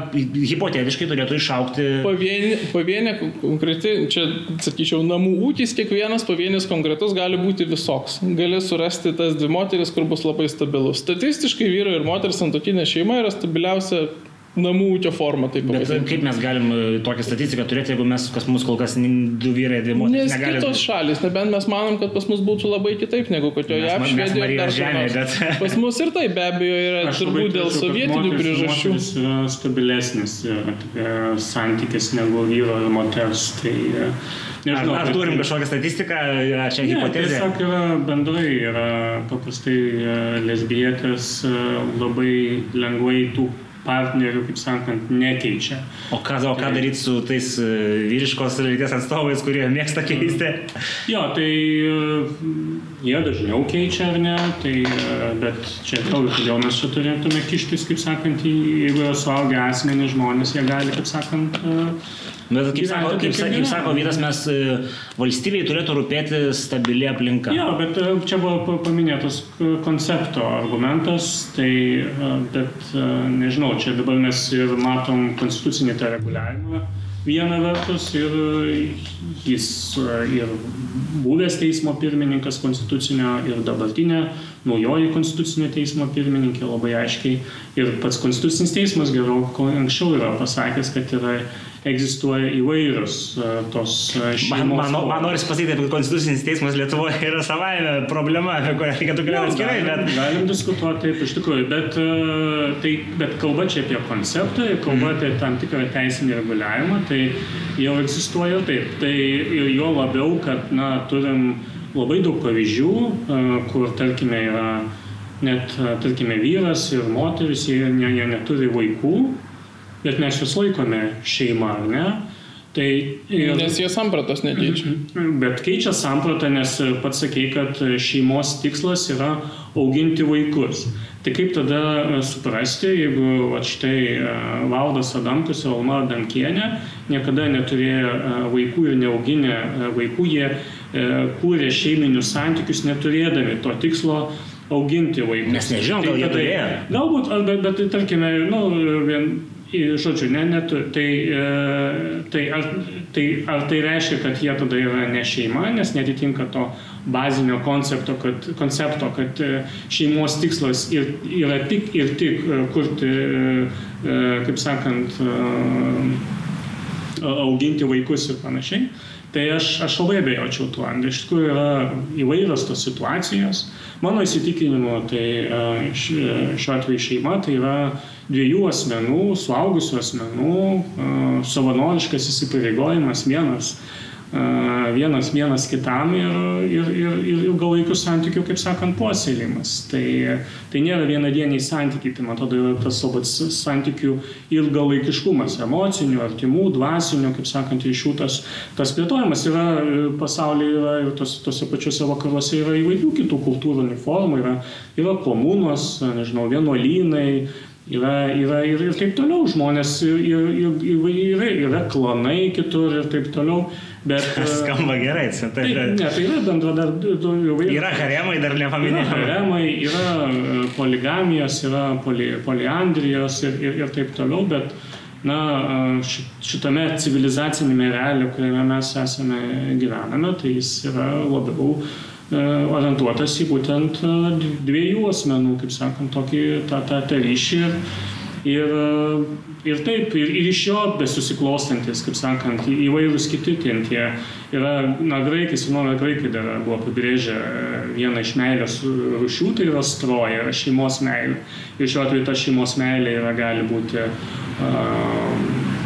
hipotetiškai turėtų išaukti. Pavienė, pavienė konkreti, čia sakyčiau, namų ūkis kiekvienas pavienis konkretus gali būti visoks. Gali surasti tas dvi moteris, kur bus labai stabilus. Statistiškai vyro ir moters santokinė šeima yra stabiliausia namų ūkio forma, taip Bet pavadinti. kaip mes galim e, tokią statistiką turėti, jeigu mes, kas mūsų kol kas du vyrai, dvi moteris Nes negali kitos šalis, nebent mes manom, kad pas mus būtų labai kitaip negu ar kur žemėje, nors. bet- Pas mus ir tai be abejo yra Aš labai turbūt dėl kad sovietinių moteris- priežasčių. moteris yra stabilesnis e, e, santykis negu vyro ir moters. Tai, Ar, nežinau, ar bet- turim kažkokią statistiką, ar čia Ne, hipotezė? tiesiog yra bendrai, yra paprastai lesbietės labai lengvai tų partnerių, kaip sakant, nekeičia. O ką, o ką daryti su tais e, vyriškos lyties atstovais, kurie mėgsta keisti? Jo, tai e, jie dažniau keičia ar ne, tai, e, bet čia vėlgi, kodėl mes čia turėtume kištis, kaip sakant, į, jeigu yra suaugę asmenį žmonės, jie gali, kaip sakant, Bet kaip Gyventi sako, kaip, kaip kaip sako vyras, mes e, valstybei turėtų rūpėti stabili aplinka. Jo, bet e, čia buvo pa- paminėtas koncepto argumentas, tai, e, bet nežinau, čia dabar mes ir matom konstitucinį tą reguliavimą. Viena vertus ir jis ir buvęs teismo pirmininkas konstitucinio ir dabartinė naujoji konstitucinio teismo pirmininkė labai aiškiai ir pats konstitucinis teismas gerokai anksčiau yra pasakęs, kad yra egzistuoja įvairios e, tos e, šeimos. Man, man, man noriu pasakyti, kad konstitucinis teismas Lietuvoje [laughs] yra savaime problema, apie kurią reikėtų kalbėti atskirai. Bet... Galim, diskutuoti taip iš tikrųjų, bet, tai, bet kalba čia apie konceptą, kalba apie tam tikrą teisinį reguliavimą, tai jau egzistuoja taip. Tai ir jo labiau, kad na, turim labai daug pavyzdžių, kur, tarkime, yra net, tarkime, vyras ir moteris, jie, jie, jie neturi vaikų, bet mes juos laikome šeima, ar ne? Tai ir, nes jie sampratos nekeičia. [clears throat] Bet keičia sampratą, nes pats sakei, kad šeimos tikslas yra auginti vaikus. Tai kaip tada suprasti, jeigu va, štai Valdas Adamkus ir Alma Adamkienė niekada neturėjo vaikų ir neauginė vaikų, jie E, kūrė šeiminius santykius neturėdami to tikslo auginti vaikus. Mes nežinom, gal tai, jie turėjo. Galbūt, bet, bet tarkime, nu, vien, žodžiu, ne, net, tai, e, tai, ar, tai ar tai reiškia, kad jie tada yra ne šeima, nes netitinka to bazinio koncepto, kad, koncepto, kad e, šeimos tikslas ir, yra tik ir tik kurti, kaip sakant, auginti vaikus ir panašiai. Tai aš, aš labai abejočiau tuo. Iš tikrųjų yra įvairios tos situacijos. Mano įsitikinimu, tai šiuo atveju šeima tai yra dviejų asmenų, suaugusių asmenų savanoriškas įsipareigojimas vienas vienas vienas kitam ir, ir, ir, ir ilgalaikių santykių, kaip sakant, puoselėjimas. Tai, tai nėra vienadieniai santykiai, tai man atrodo yra tas savo santykių ilgalaikiškumas, emocinių, artimų, dvasinių, kaip sakant, ryšių tas, tas plėtojimas yra pasaulyje yra ir tos, tose pačiuose vakaruose yra įvairių kitų kultūrinių formų, yra, yra komunos, nežinau, vienuolynai, yra, yra ir, ir taip toliau, žmonės ir, ir, ir, yra, yra klanai kitur ir taip toliau. Bet, [laughs] Skamba gerai, tai, tai yra. Ne, tai yra bendradarbiavimai. Yra haremai, dar nepaminėjau. Haremai, yra poligamijos, yra poli, poliandrijos ir, ir, ir taip toliau, bet na, šitame civilizacinėme realė, kuriame mes esame gyvename, tai jis yra labiau orientuotas į būtent dviejų asmenų, kaip sakant, tokį tą, tą, tą ryšį. Ir, Ir, taip, ir, ir iš jo besusiklostantis, kaip sakant, įvairūs kiti ten tie yra, na, graikai, senovė graikai dar buvo apibrėžę vieną iš meilės rušių, tai yra stroja, yra šeimos meilė. Ir šiuo atveju ta šeimos meilė yra, gali būti uh,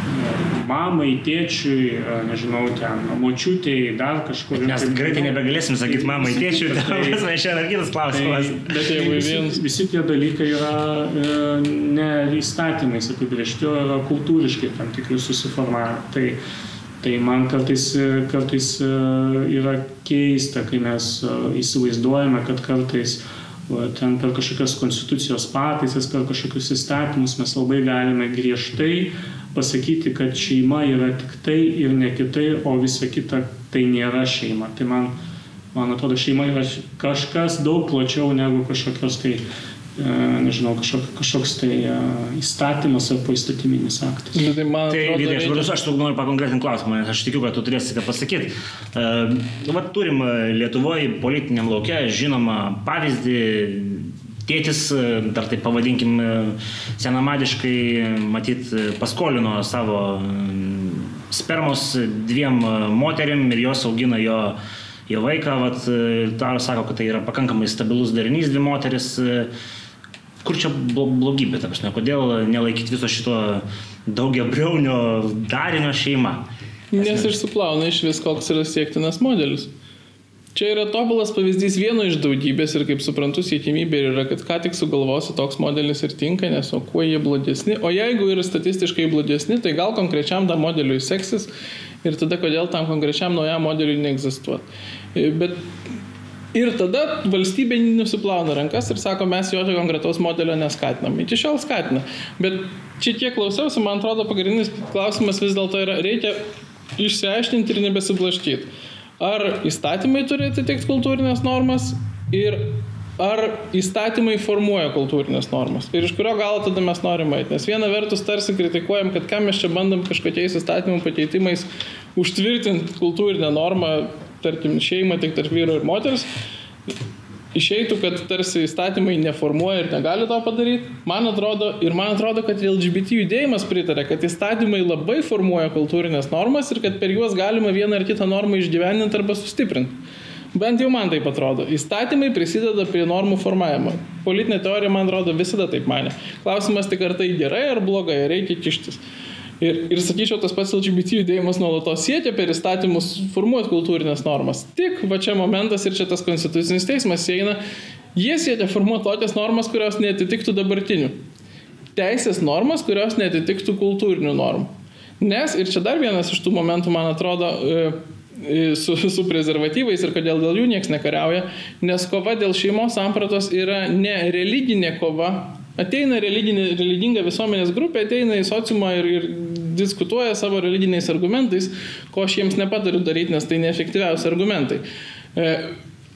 mamai, tėčiui, nežinau, ten, močiutėjai, dar kažkur. Mes greitai nebegalėsim sakyti mamai, tėčiui, tai mes šiandien kitas klausimas. Tai, bet tai [laughs] visi, visi tie dalykai yra e, ne įstatymais apibriežti, o yra kultūriškai tam tikri susiformavę. Tai, tai man kartais, kartais e, yra keista, kai mes e, įsivaizduojame, kad kartais ten per kažkokias konstitucijos pataisas, per kažkokius įstatymus mes labai galime griežtai pasakyti, kad šeima yra tik tai ir ne kitai, o visa kita tai nėra šeima. Tai man, man atrodo, šeima yra kažkas daug plačiau negu kažkokios tai e, nežinau, kažkok, kažkoks tai uh, įstatymas ar poįstatyminis aktas. Nu, tai man tai, Vydai, aš, reikia... aš noriu pakonkretinti klausimą, nes aš tikiu, kad tu turėsi ką pasakyti. Uh, vat turim Lietuvoje politiniam laukia žinomą pavyzdį Tėtis, e, dar taip pavadinkim, e, senamadiškai, matyt, paskolino savo spermos dviem e, moterim ir jos augina jo, jo vaiką. Vat, dar sako, kad tai yra pakankamai stabilus darinys, dvi moteris. Kur čia blogybė, ta prasme, kodėl nelaikyti viso šito daugiabriaunio darinio šeima? Nes išsiplauna iš vis, koks yra siektinas modelis. Čia yra tobulas pavyzdys vieno iš daugybės ir kaip suprantu, siekimybė yra, kad ką tik sugalvosi toks modelis ir tinka, nes o kuo jie blogesni. O jeigu yra statistiškai blogesni, tai gal konkrečiam tam modeliui seksis ir tada kodėl tam konkrečiam naujam modeliui neegzistuoti. E, bet ir tada valstybė nusiplauna rankas ir sako, mes jokio konkretaus modelio neskatinam. Iki šiol skatina. Bet čia tiek klausiausi, man atrodo, pagrindinis klausimas vis dėlto yra, reikia išsiaiškinti ir nebesiblaškyti ar įstatymai turi atitikti kultūrinės normas ir ar įstatymai formuoja kultūrinės normas. Ir iš kurio galo tada mes norime eiti. Nes viena vertus tarsi kritikuojam, kad ką mes čia bandom kažkokiais įstatymų pakeitimais užtvirtinti kultūrinę normą, tarkim, šeimą tik tarp vyro ir moters. Išeitų, kad tarsi įstatymai neformuoja ir negali to padaryti. Man atrodo, ir man atrodo, kad LGBT judėjimas pritarė, kad įstatymai labai formuoja kultūrinės normas ir kad per juos galima vieną ar kitą normą išgyveninti arba sustiprinti. Bent jau man taip atrodo. Įstatymai prisideda prie normų formavimo. Politinė teorija, man atrodo, visada taip mane. Klausimas tik, ar tai gerai ar blogai, reikia kištis. Ir, ir sakyčiau, tas pats LGBT judėjimas nuolatos siekia per įstatymus formuoti kultūrinės normas. Tik va čia momentas ir čia tas konstitucinis teismas eina, jie siekia formuoti tokias normas, kurios netitiktų dabartinių. Teisės normas, kurios netitiktų kultūrinių normų. Nes, ir čia dar vienas iš tų momentų, man atrodo, e, e, su, su prezervatyvais ir kodėl dėl jų niekas nekariauja, nes kova dėl šeimos sampratos yra ne religinė kova, Ateina religinė, religinga visuomenės grupė, ateina į sociumą ir, ir diskutuoja savo religiniais argumentais, ko aš jiems nepatariu daryti, nes tai neefektyviausi argumentai. E,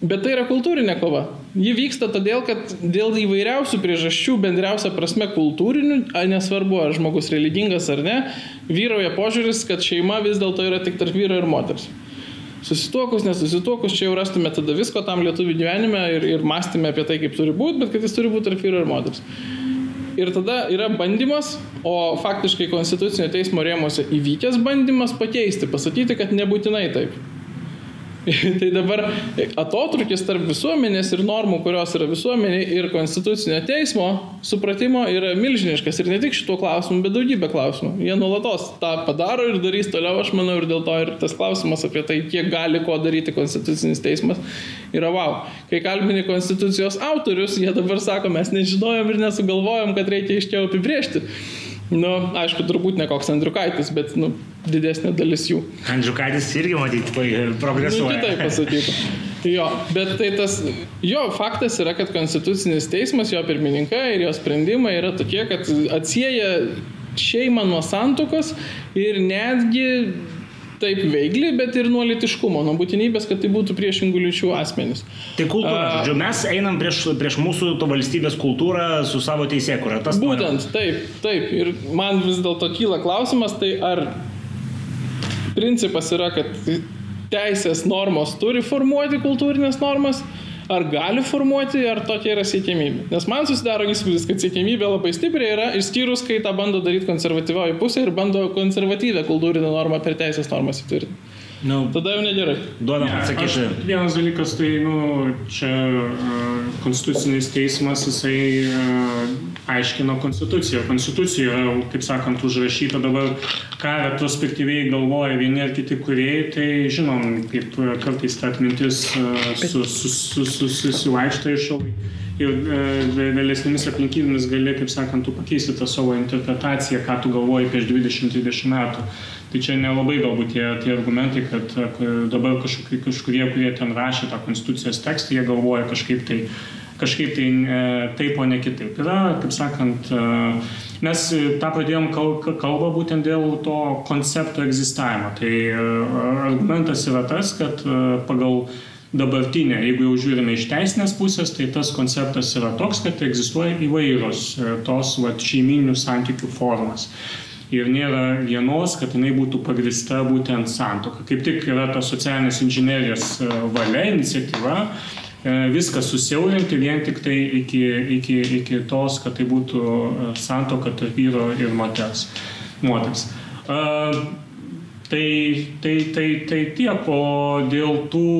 bet tai yra kultūrinė kova. Ji vyksta todėl, kad dėl įvairiausių priežasčių, bendriausia prasme kultūrinių, nesvarbu ar žmogus religingas ar ne, vyrauja požiūris, kad šeima vis dėlto yra tik tarp vyro ir moters. Susituokus, nesusituokus, čia jau rastume tada visko tam lietuvių gyvenime ir, ir mąstymė apie tai, kaip turi būti, bet kad jis turi būti tarp vyro ir moters. Ir tada yra bandymas, o faktiškai Konstitucinio teismo rėmose įvykęs bandymas pakeisti, pasakyti, kad nebūtinai taip. [laughs] tai dabar atotrukis tarp visuomenės ir normų, kurios yra visuomenė ir konstitucinio teismo supratimo yra milžiniškas. Ir ne tik šituo klausimu, bet daugybė klausimų. Jie nuolatos tą padaro ir darys toliau, aš manau, ir dėl to ir tas klausimas apie tai, kiek gali ko daryti konstitucinis teismas, yra wow. Kai kalbini konstitucijos autorius, jie dabar sako, mes nežinojom ir nesugalvojom, kad reikia iškiau apibriežti. Nu, aišku, turbūt ne koks Andriukaitis, bet nu, didesnė dalis jų. Andriukaitis irgi, matyt, progresuoja. Nu, kitaip pasakytų. Jo, bet tai tas, jo, faktas yra, kad Konstitucinis teismas, jo pirmininkai ir jo sprendimai yra tokie, kad atsieja šeimą nuo santokos ir netgi taip veikli, bet ir nuo litiškumo, nuo būtinybės, kad tai būtų priešingų lyčių asmenys. Tai kultūra, A, žodžiu, mes einam prieš, prieš mūsų to valstybės kultūrą su savo teisėkurą. Būtent, taip, taip. Ir man vis dėlto kyla klausimas, tai ar principas yra, kad teisės normos turi formuoti kultūrinės normas, ar gali formuoti, ar tokia yra siekiamybė. Nes man susidaro įspūdis, kad siekiamybė labai stipriai yra, išskyrus, kai tą bando daryti konservatyvioji pusė ir bando konservatyvę kultūrinę normą per teisės normas įtvirtinti. Nu, Tada jau negerai. Duodam ja, atsakyti. Vienas dalykas, tai nu, čia uh, konstitucinis teismas, jisai uh, aiškino konstituciją. Konstitucija yra, kaip sakant, užrašyta dabar, ką retrospektyviai galvoja vieni ar kiti kuriejai, tai žinom, kaip kartais ta atmintis uh, susivaikšta iš šaliai ir vėlesnėmis aplinkybėmis gali, kaip sakant, tu pakeisti tą savo interpretaciją, ką tu galvoji prieš 20-20 metų. Tai čia nelabai galbūt tie, tie argumentai, kad dabar kažkokie, kažkurie, kurie ten rašė tą konstitucijos tekstą, jie galvoja kažkaip tai, kažkaip tai e, taip, o ne kitaip. Yra, kaip sakant, e, mes tą pradėjom kalbą būtent dėl to koncepto egzistavimo. Tai e, argumentas yra tas, kad pagal dabartinę, jeigu jau žiūrime iš teisinės pusės, tai tas konceptas yra toks, kad egzistuoja įvairios tos va, šeiminių santykių formas ir nėra vienos, kad jinai būtų pagrista būtent santoka. Kaip tik yra ta socialinės inžinierijos e, valia, iniciatyva, e, viską susiaurinti vien tik tai iki, iki, iki tos, kad tai būtų e, santoka tarp vyro ir moters. moters. Tai, tai, tai, tai tiek, o dėl tų,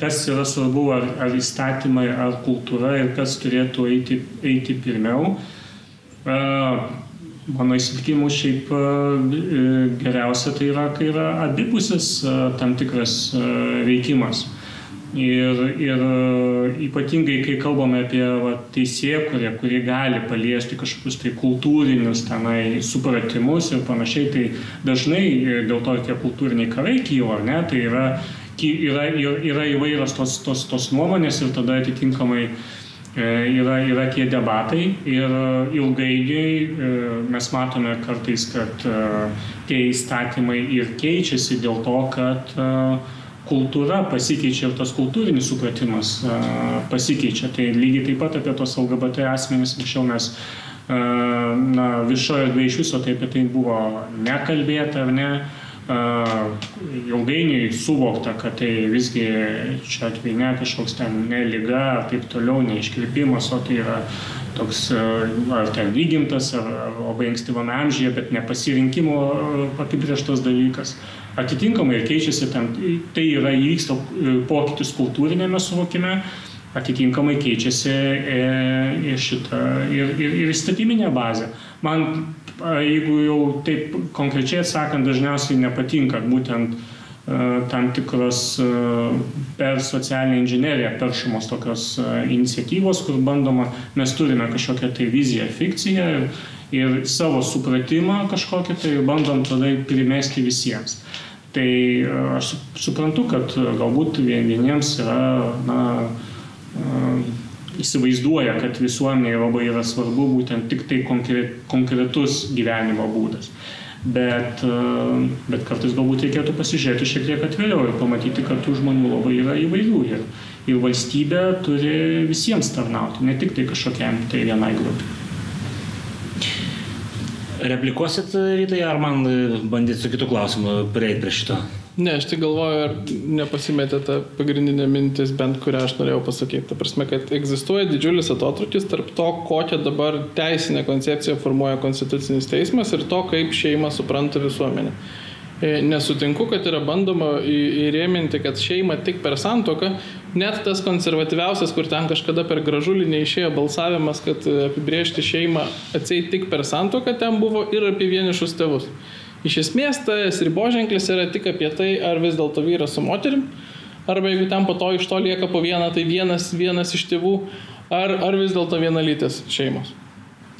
kas yra svarbu, ar, ar įstatymai, ar kultūra ir kas turėtų eiti, eiti pirmiau. Mano įsitikinimu šiaip e, e, geriausia tai yra, kai yra abipusis e, tam tikras veikimas. Ir, ir ypatingai, kai kalbame apie teisėją, kurie, kurie gali paliesti kažkokius tai kultūrinius tenai supratimus ir panašiai, tai dažnai dėl to tie kultūriniai karai kyla, ne, tai yra, yra, yra įvairios tos, tos, tos nuomonės ir tada atitinkamai uh, yra, yra tie debatai ir e, ilgainiui e, mes matome kartais, kad tie įstatymai ir keičiasi dėl to, kad kultūra pasikeičia ir tas kultūrinis supratimas pasikeičia. Tai lygiai taip pat apie tos LGBT asmenys anksčiau mes na, viešoje erdvėje iš viso tai apie tai buvo nekalbėta ar ne. Ilgainiui suvokta, kad tai visgi čia atveju ne kažkoks ten ne lyga, taip toliau, neiškreipimas, o tai yra toks ar ten lygimtas, ar, ar labai ankstyvame amžiuje, bet nepasirinkimo apibrieštas dalykas. Atitinkamai ir keičiasi tam, tai yra įvyksta pokytis kultūrinėme suvokime, atitinkamai keičiasi ir, šita, ir, ir, ir įstatyminė bazė. Man jeigu jau taip konkrečiai atsakant, dažniausiai nepatinka būtent tam tikros per socialinę inžineriją peršamos tokios iniciatyvos, kur bandoma, mes turime kažkokią tai viziją, fikciją ir, ir savo supratimą kažkokį tai bandom tada primesti visiems. Tai aš suprantu, kad galbūt vieniems yra, na, įsivaizduoja, kad visuomeniai labai yra svarbu būtent tik tai konkretus gyvenimo būdas. Bet, bet kartais galbūt reikėtų pasižiūrėti šiek tiek atviriau ir pamatyti, kad tų žmonių labai yra įvairių. Ir, ir valstybė turi visiems tarnauti, ne tik tai kažkokiam tai vienai grupiai. Replikuosit rytai, ar man bandyti su kitu klausimu prieiti prie šito? Ne, aš tai galvoju, ar nepasimetė ta pagrindinė mintis, bent kurią aš norėjau pasakyti. Ta prasme, kad egzistuoja didžiulis atotrukis tarp to, kokią dabar teisinę koncepciją formuoja Konstitucinis teismas ir to, kaip šeimą supranta visuomenė. E, nesutinku, kad yra bandoma įrėminti, kad šeima tik per santoką, net tas konservatyviausias, kur ten kažkada per gražulį neišėjo balsavimas, kad apibriežti šeimą atseit tik per santoką, ten buvo ir apie vienišus tėvus. Iš esmės, tas riboženklis yra tik apie tai, ar vis dėlto vyras su moterim, arba jeigu ten po to iš to lieka po vieną, tai vienas, vienas iš tėvų, ar, ar vis dėlto vienalytės šeimos.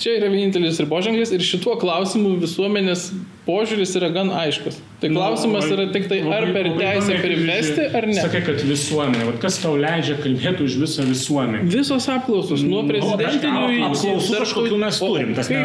Čia yra vienintelis riboženklis ir šituo klausimu visuomenės požiūris yra gan aiškus. Tai nu, klausimas yra tik tai, ar per teisę primesti, ar ne. Sakai, kad visuomenė, Vat kas tau leidžia kalbėti už visą visuomenę? Visos apklausos, nuo prezidentinių iki... Apklausų kažkokių mes turim, tas tai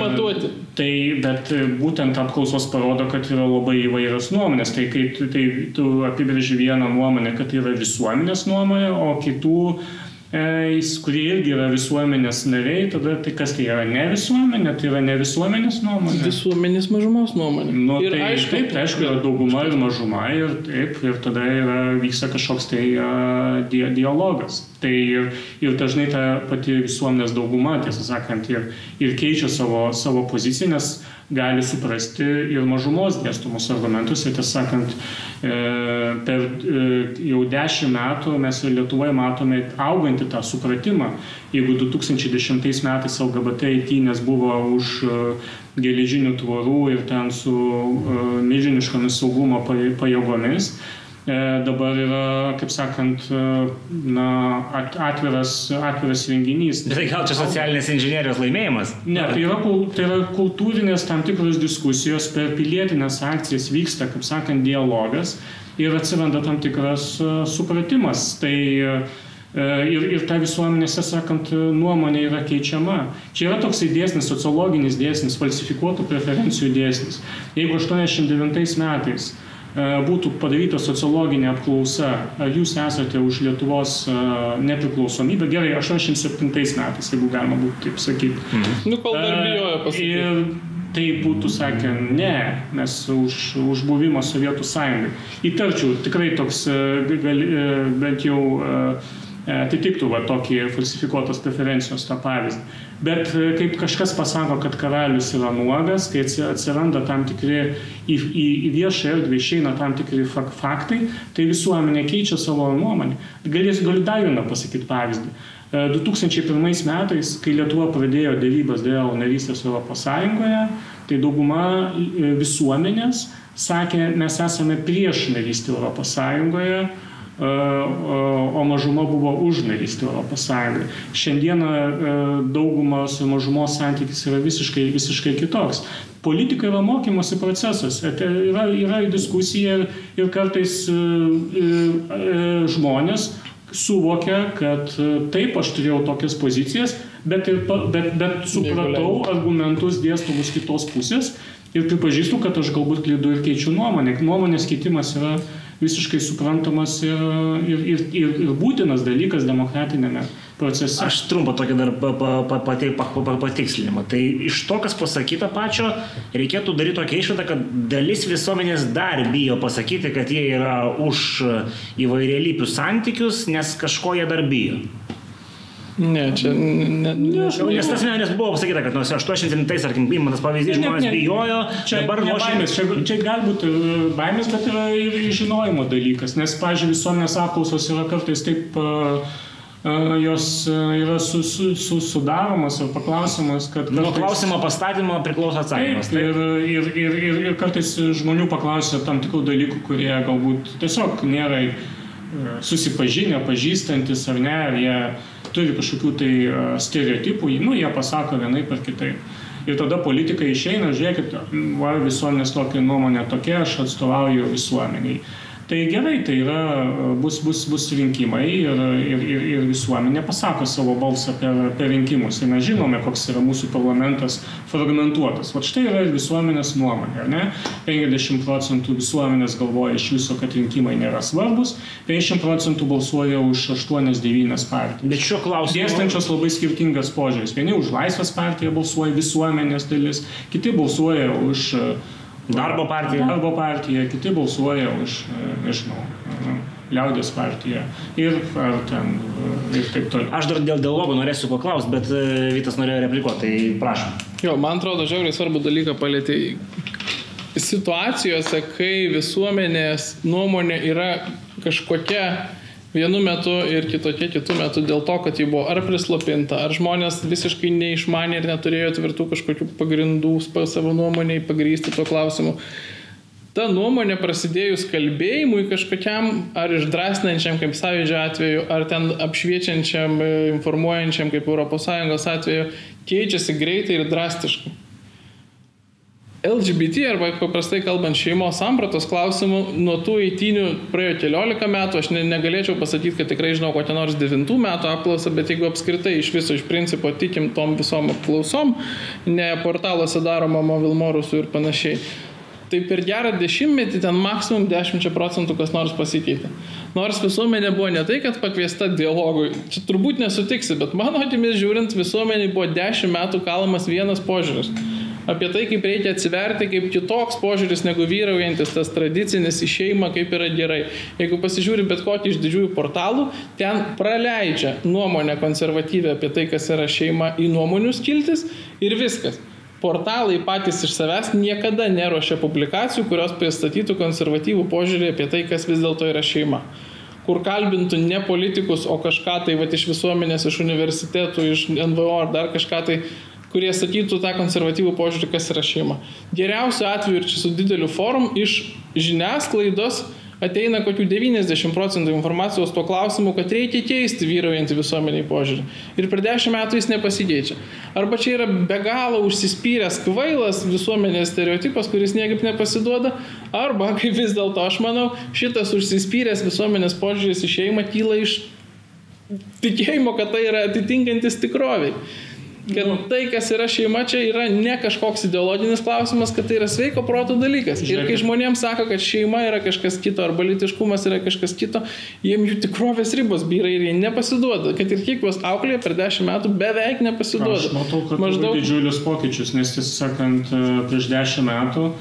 matuoti. Tai, bet būtent apklausos parodo, kad yra labai įvairios nuomonės. Tai kai tai, tu apibrėži vieną nuomonę, kad tai yra visuomenės nuomonė, o kitų E, kurie irgi yra visuomenės nariai, tada tai kas tai yra ne visuomenė, tai yra ne visuomenės nuomonė. Visuomenės mažumos nuomonė. Nu, ir tai, aišku, taip, tai aišku, yra dauguma ir mažuma ir taip, ir tada yra, vyksta kažkoks tai uh, di dialogas. Tai ir, ir dažnai ta pati visuomenės dauguma, tiesą sakant, ir, ir keičia savo, savo poziciją, nes gali suprasti ir mažumos dėstomus argumentus. Ir tiesą sakant, e, per e, jau dešimt metų mes ir Lietuvoje matome augantį tą supratimą. Jeigu 2010 metais LGBT eitynės buvo už e, geležinių tvorų ir ten su milžiniškomis saugumo pajėgomis, dabar yra, kaip sakant, e, na, atviras, atviras renginys. Tai gal čia socialinės inžinierijos laimėjimas? Ne, tai yra, tai yra kultūrinės tam tikros diskusijos, per pilietinės akcijas vyksta, kaip sakant, dialogas ir atsiranda tam tikras e, supratimas. Tai ir, ir ta visuomenės, sakant, nuomonė yra keičiama. Čia yra toksai dėsnis, sociologinis dėsnis, falsifikuotų preferencijų dėsnis. Jeigu 89 metais E, būtų padaryta sociologinė apklausa, ar jūs esate už Lietuvos e, nepriklausomybę, gerai, 87 metais, jeigu galima būtų taip sakyti. Mhm. Nu, kol dar e, bijojo pasakyti. Ir tai būtų sakę, ne, mes už, už buvimą Sovietų sąjungai. Įtarčiau, tikrai toks, bent jau atitiktų va, tokį falsifikuotos preferencijos tą pavyzdį. Bet e, kaip kažkas pasako, kad karalius yra nuogas, kai atsiranda tam tikri, į, į, į viešą erdvę išeina tam tikri faktai, tai visuomenė keičia savo nuomonę. Galės, galiu dar vieną pasakyti pavyzdį. 2001 e, metais, kai Lietuva pradėjo dėrybas dėl narystės Europos Sąjungoje, tai dauguma e, visuomenės sakė, mes esame prieš narystę Europos Sąjungoje, o mažuma buvo už narystę Europos Sąjungai. Šiandieną daugumos ir mažumos santykis yra visiškai, visiškai kitoks. Politika yra mokymosi procesas, yra, yra diskusija ir kartais žmonės suvokia, kad taip, aš turėjau tokias pozicijas, bet, ir, bet, bet supratau argumentus dėstomus kitos pusės ir pripažįstu, kad aš galbūt klydu ir keičiu nuomonę. Nuomonės keitimas yra visiškai suprantamas ir, ir, ir, ir, ir būtinas dalykas demokratinėme procese. Aš trumpą tokį dar pa- pa- pa- pati- pa- pa- pa- patikslinimą. Tai iš to, kas pasakyta pačio, reikėtų daryti tokią išvadą, kad dalis visuomenės dar bijo pasakyti, kad jie yra už įvairialypius santykius, nes kažko jie dar bijo. Ne, čia... Ne, ne, Nu, Nes tas nes buvo pasakyta, kad nuo 89-ais, tarkim, įmonės pavyzdys, Ne, ne, žmonės ne. bijojo, Čia dabar ne nuo baimės, čia, čia gali būti e, baimės, bet yra ir žinojimo dalykas, nes, pažiūrėjau, visuomenės apklausos yra kartais taip, a, a, jos yra su, su, su, sudaromas ir paklausimas, kad... Nuo kartais- klausimo pastatymo priklauso atsakymas. Taip, Taip. ir, ir, ir, ir, ir kartais žmonių paklausia tam tikrų dalykų, kurie galbūt tiesiog nėra e, susipažinę, pažįstantis ar ne, ar jie turi kažkokių tai e, stereotipų, nu, jie pasako vienaip ar kitaip. Ir tada politikai išeina, žiūrėkit, va, visuomenės tokia nuomonė tokia, aš atstovauju visuomeniai. Tai gerai, tai yra, bus, bus, bus rinkimai ir, ir, ir, ir visuomenė pasako savo balsą per, per rinkimus. Ir mes žinome, koks yra mūsų parlamentas fragmentuotas. Va štai yra ir visuomenės nuomonė, ar ne? 50 procentų visuomenės galvoja iš viso, kad rinkimai nėra svarbus, 50 procentų balsuoja už 8-9 partijas. Bet šiuo klausimu. Dėstančios labai skirtingas požiūris. Vieni už Laisvės partiją balsuoja visuomenės dalis, kiti balsuoja už e, Darbo partija. Darbo partija, kiti balsuoja už, e, nežinau, e, Liaudės partiją ir ar ten e, ir taip toliau. Aš dar dėl dialogo norėsiu paklausti, bet Vytas norėjo replikuoti, tai prašom. Jo, man atrodo, žiauriai svarbu dalyką palėtė. Situacijose, kai visuomenės nuomonė yra kažkokia vienu metu ir kitokia kitų metų dėl to, kad ji buvo ar prislopinta, ar žmonės visiškai neišmanė ir neturėjo tvirtų kažkokių pagrindų pa- savo nuomoniai pagrysti tuo klausimu. Ta nuomonė prasidėjus kalbėjimui kažkokiam ar išdrasnančiam kaip sąjūdžio atveju, ar ten apšviečiančiam, e, informuojančiam kaip ES atveju, keičiasi greitai ir drastiškai. LGBT arba paprastai kalbant šeimos sampratos klausimų, nuo tų eitinių praėjo keliolika metų, aš ne, negalėčiau pasakyti, kad tikrai žinau kokią nors devintų metų apklausą, bet jeigu apskritai iš viso iš principo tikim tom visom apklausom, ne portaluose daromam Vilmorusų ir panašiai. Tai per gerą dešimtmetį ten maksimum 10 procentų kas nors pasikeitė. Nors visuomenė buvo ne tai, kad pakviesta dialogui, čia turbūt nesutiksi, bet mano akimis žiūrint, visuomenė buvo 10 metų kalamas vienas požiūris apie tai, kaip reikia atsiverti, kaip kitoks požiūris negu vyraujantis tas tradicinis į šeimą, kaip yra gerai. Jeigu pasižiūri bet kokį iš didžiųjų portalų, ten praleidžia nuomonę konservatyvę apie tai, kas yra šeima į nuomonių skiltis ir viskas. Portalai patys iš savęs niekada neruošia publikacijų, kurios pristatytų konservatyvų požiūrį apie tai, kas vis dėlto yra šeima kur kalbintų ne politikus, o kažką tai va, iš visuomenės, iš universitetų, iš NVO ar dar kažką tai, kurie sakytų tą konservatyvų požiūrį, kas yra šeima. Geriausiu atveju ir čia su dideliu forum iš žiniasklaidos ateina kokių 90 procentų informacijos tuo klausimu, kad reikia keisti vyraujantį visuomeniai požiūrį. Ir per 10 metų jis nepasikeičia. Arba čia yra be galo užsispyręs kvailas visuomenės stereotipas, kuris niekaip nepasiduoda, arba, [laughs] kaip vis dėlto aš manau, šitas užsispyręs visuomenės požiūris į šeimą kyla iš tikėjimo, kad tai yra atitinkantis tikroviai. Kad tai, kas yra šeima, čia yra ne kažkoks ideologinis klausimas, kad tai yra sveiko proto dalykas. Ir kai žmonėms sako, kad šeima yra kažkas kito, arba litiškumas yra kažkas kito, jiems jų tikrovės ribos vyrai ir jie nepasiduoda. Kad ir kiek juos auklė per dešimt metų beveik nepasiduoda. Aš matau, kad Maždaug... didžiulius pokyčius, nes tiesą sakant, prieš dešimt metų e,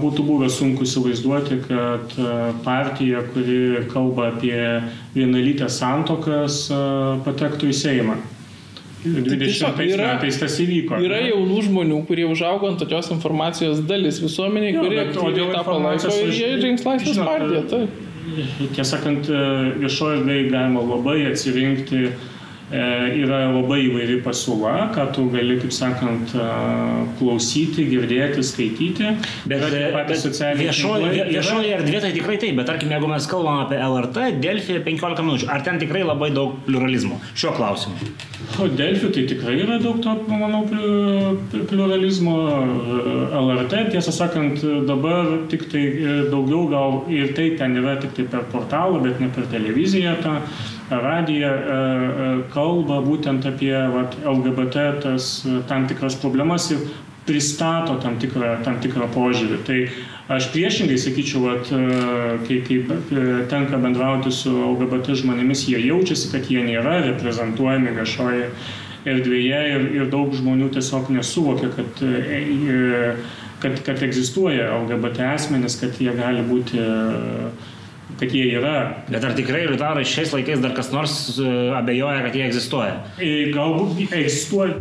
būtų buvę sunku įsivaizduoti, kad e, partija, kuri kalba apie vienalytės santokas, e, patektų į Seimą. 20 yra, metais tas įvyko. Yra ne? jaunų žmonių, kurie užaugo ant tokios informacijos dalis visuomeniai, jo, kurie aktyviai tą palaiko ir jie rinks laisvės partiją. Tai. Tiesą sakant, viešoje erdvėje galima labai atsirinkti yra labai įvairi pasiūla, ką tu gali, kaip sakant, klausyti, girdėti, skaityti. Bet, bet viešoje viešoje erdvėje tai tikrai taip, bet tarkim, jeigu mes kalbam apie LRT, Delfį 15 minučių, ar ten tikrai labai daug pluralizmo šiuo klausimu? O Delfį tai tikrai yra daug to, manau, pluralizmo. LRT, tiesą sakant, dabar tik tai daugiau gal ir tai ten yra tik tai per portalą, bet ne per televiziją. Ta, radiją kalba būtent apie vat, LGBT tas tam tikras problemas ir pristato tam tikrą, tam tikrą požiūrį. Tai aš priešingai sakyčiau, kad kai, kai tenka bendrauti su LGBT žmonėmis, jie jaučiasi, kad jie nėra reprezentuojami viešoje erdvėje ir, ir daug žmonių tiesiog nesuvokia, kad, kad, kad egzistuoja LGBT asmenys, kad jie gali būti kad jie yra. Bet ar tikrai liutarai šiais laikais dar kas nors e, abejoja, kad jie egzistuoja? Galbūt egzistuoja,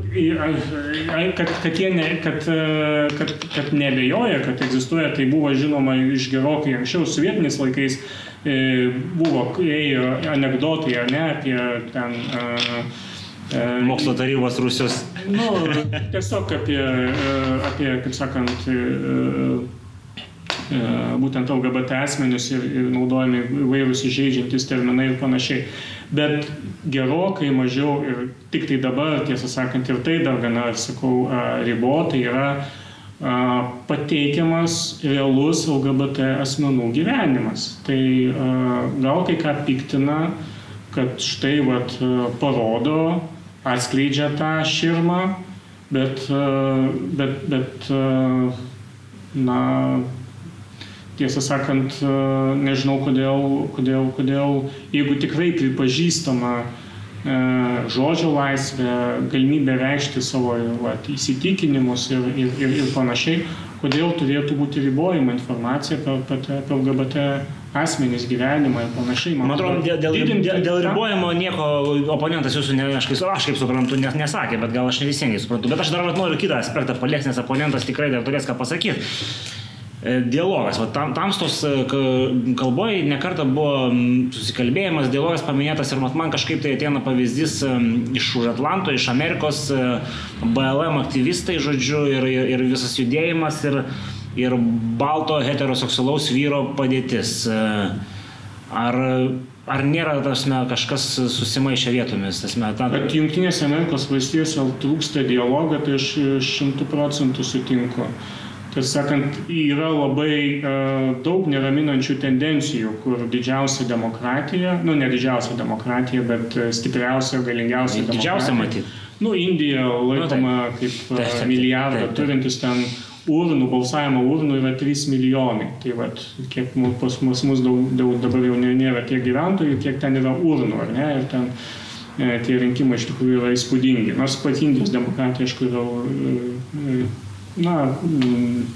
kad, kad jie ne, kad, e, kad, kad nebejoja, kad egzistuoja, tai buvo žinoma iš gerokai anksčiau, sovietiniais laikais e, buvo ėjo anegdotai, ne, apie ten... Mokslo tarybos Rusijos. Nu, tiesiog apie, apie, kaip sakant, E, būtent LGBT asmenius ir, ir naudojami įvairūs įžeidžiantis terminai ir panašiai. Bet gerokai mažiau ir tik tai dabar, tiesą sakant, ir tai dar gana, sakau, ribotai yra pateikiamas realus LGBT asmenų gyvenimas. Tai gal kai ką piktina, kad štai vat, parodo, atskleidžia tą širmą, bet, bet, bet na, tiesą sakant, e, nežinau kodėl, kodėl, kodėl jeigu tikrai pripažįstama e, žodžio laisvė, galimybė reikšti savo vat, įsitikinimus ir, ir, ir, ir panašiai, kodėl turėtų būti ribojama informacija apie, apie, LGBT asmenys gyvenimą ir panašiai. Man atrodo, dėl, dėl, dėl, dėl ribojimo nieko oponentas jūsų, ne, aš, aš kaip suprantu, nes, nesakė, bet gal aš ne visiems suprantu. Bet aš dar noriu kitą aspektą paliesti, nes oponentas tikrai dar turės ką pasakyti. E, dialogas. Va, tam, tamstos e, kalboje nekarta buvo susikalbėjimas, dialogas paminėtas ir man kažkaip tai ateina pavyzdys e, iš už Atlanto, iš Amerikos, BLM aktyvistai, žodžiu, ir, ir visas judėjimas, ir, ir balto heteroseksualaus vyro padėtis. Ar, ar nėra tasme, kažkas susimaišę vietomis? Tasme, ta... Bet Junktinėse Amerikos valstijose trūksta dialogą, tai aš šimtų procentų sutinku. Tiesą sakant, yra labai uh, daug neraminančių tendencijų, kur didžiausia demokratija, nu ne didžiausia demokratija, bet stipriausia, galingiausia demokratija. Didžiausia matyti. Nu, Indija laikoma nu, kaip taip, taip, taip, milijardą taip, taip. turintis ten urnų, balsavimo urnų yra 3 milijonai. Tai vat, kiek pas mus, mus daug, daug dabar jau nėra tiek gyventojų, kiek ten yra urnų, ar ne? Ir ten e, tie rinkimai iš tikrųjų yra įspūdingi. Nors pati Indijos demokratija, aišku, yra e, na, mm,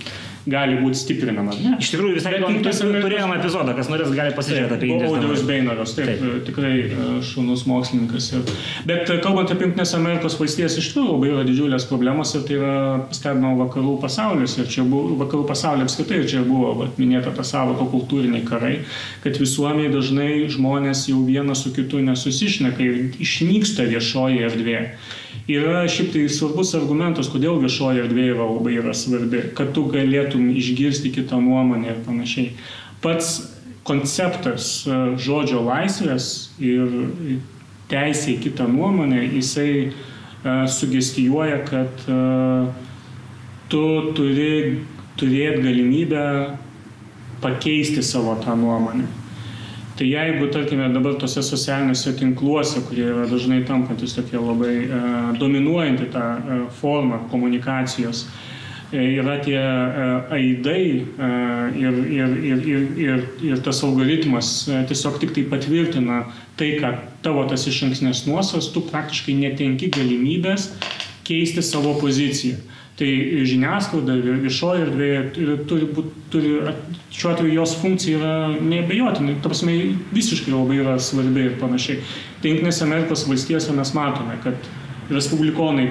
gali būti stiprinamas. Ne? Iš tikrųjų, visai įdomu, turėjome epizodą, kas norės gali pasižiūrėti apie Indijos. Audrius Beinoras, taip, taip, tikrai e, šaunus mokslininkas. Ir, bet e, kalbant apie Junktinės Amerikos valstijas, iš tikrųjų labai yra didžiulės problemos ir tai yra stebino vakarų pasaulis. Ir čia buvo vakarų pasaulio apskritai, čia buvo vat, minėta ta savoka kultūriniai karai, kad visuomeniai dažnai žmonės jau vienas su kitu nesusišneka ir išnyksta viešoji erdvė yra šiaip tai svarbus argumentas, kodėl viešoji erdvė yra labai yra svarbi, kad tu galėtum išgirsti kitą nuomonę ir panašiai. Pats konceptas e, žodžio laisvės ir teisė į kitą nuomonę, jisai uh, sugestijuoja, kad uh, tu turi turėti galimybę pakeisti savo tą nuomonę. Tai jeigu, tarkime, dabar tose socialiniuose tinkluose, kurie yra dažnai tampantis tokie labai e, dominuojantį tą e, formą komunikacijos, e, yra tie e, aidai e, ir, ir, ir, ir, ir, ir tas algoritmas e, tiesiog tik tai patvirtina tai, kad tavo tas iš anksnės nuosas, tu praktiškai netenki galimybės keisti savo poziciją. Tai žiniasklaida, viešoji erdvė turi būti, turi, šiuo atveju jos funkcija yra neabejotinai, ta prasme, visiškai labai yra svarbi ir panašiai. Tai Junktinėse Amerikos valstijose mes matome, kad respublikonai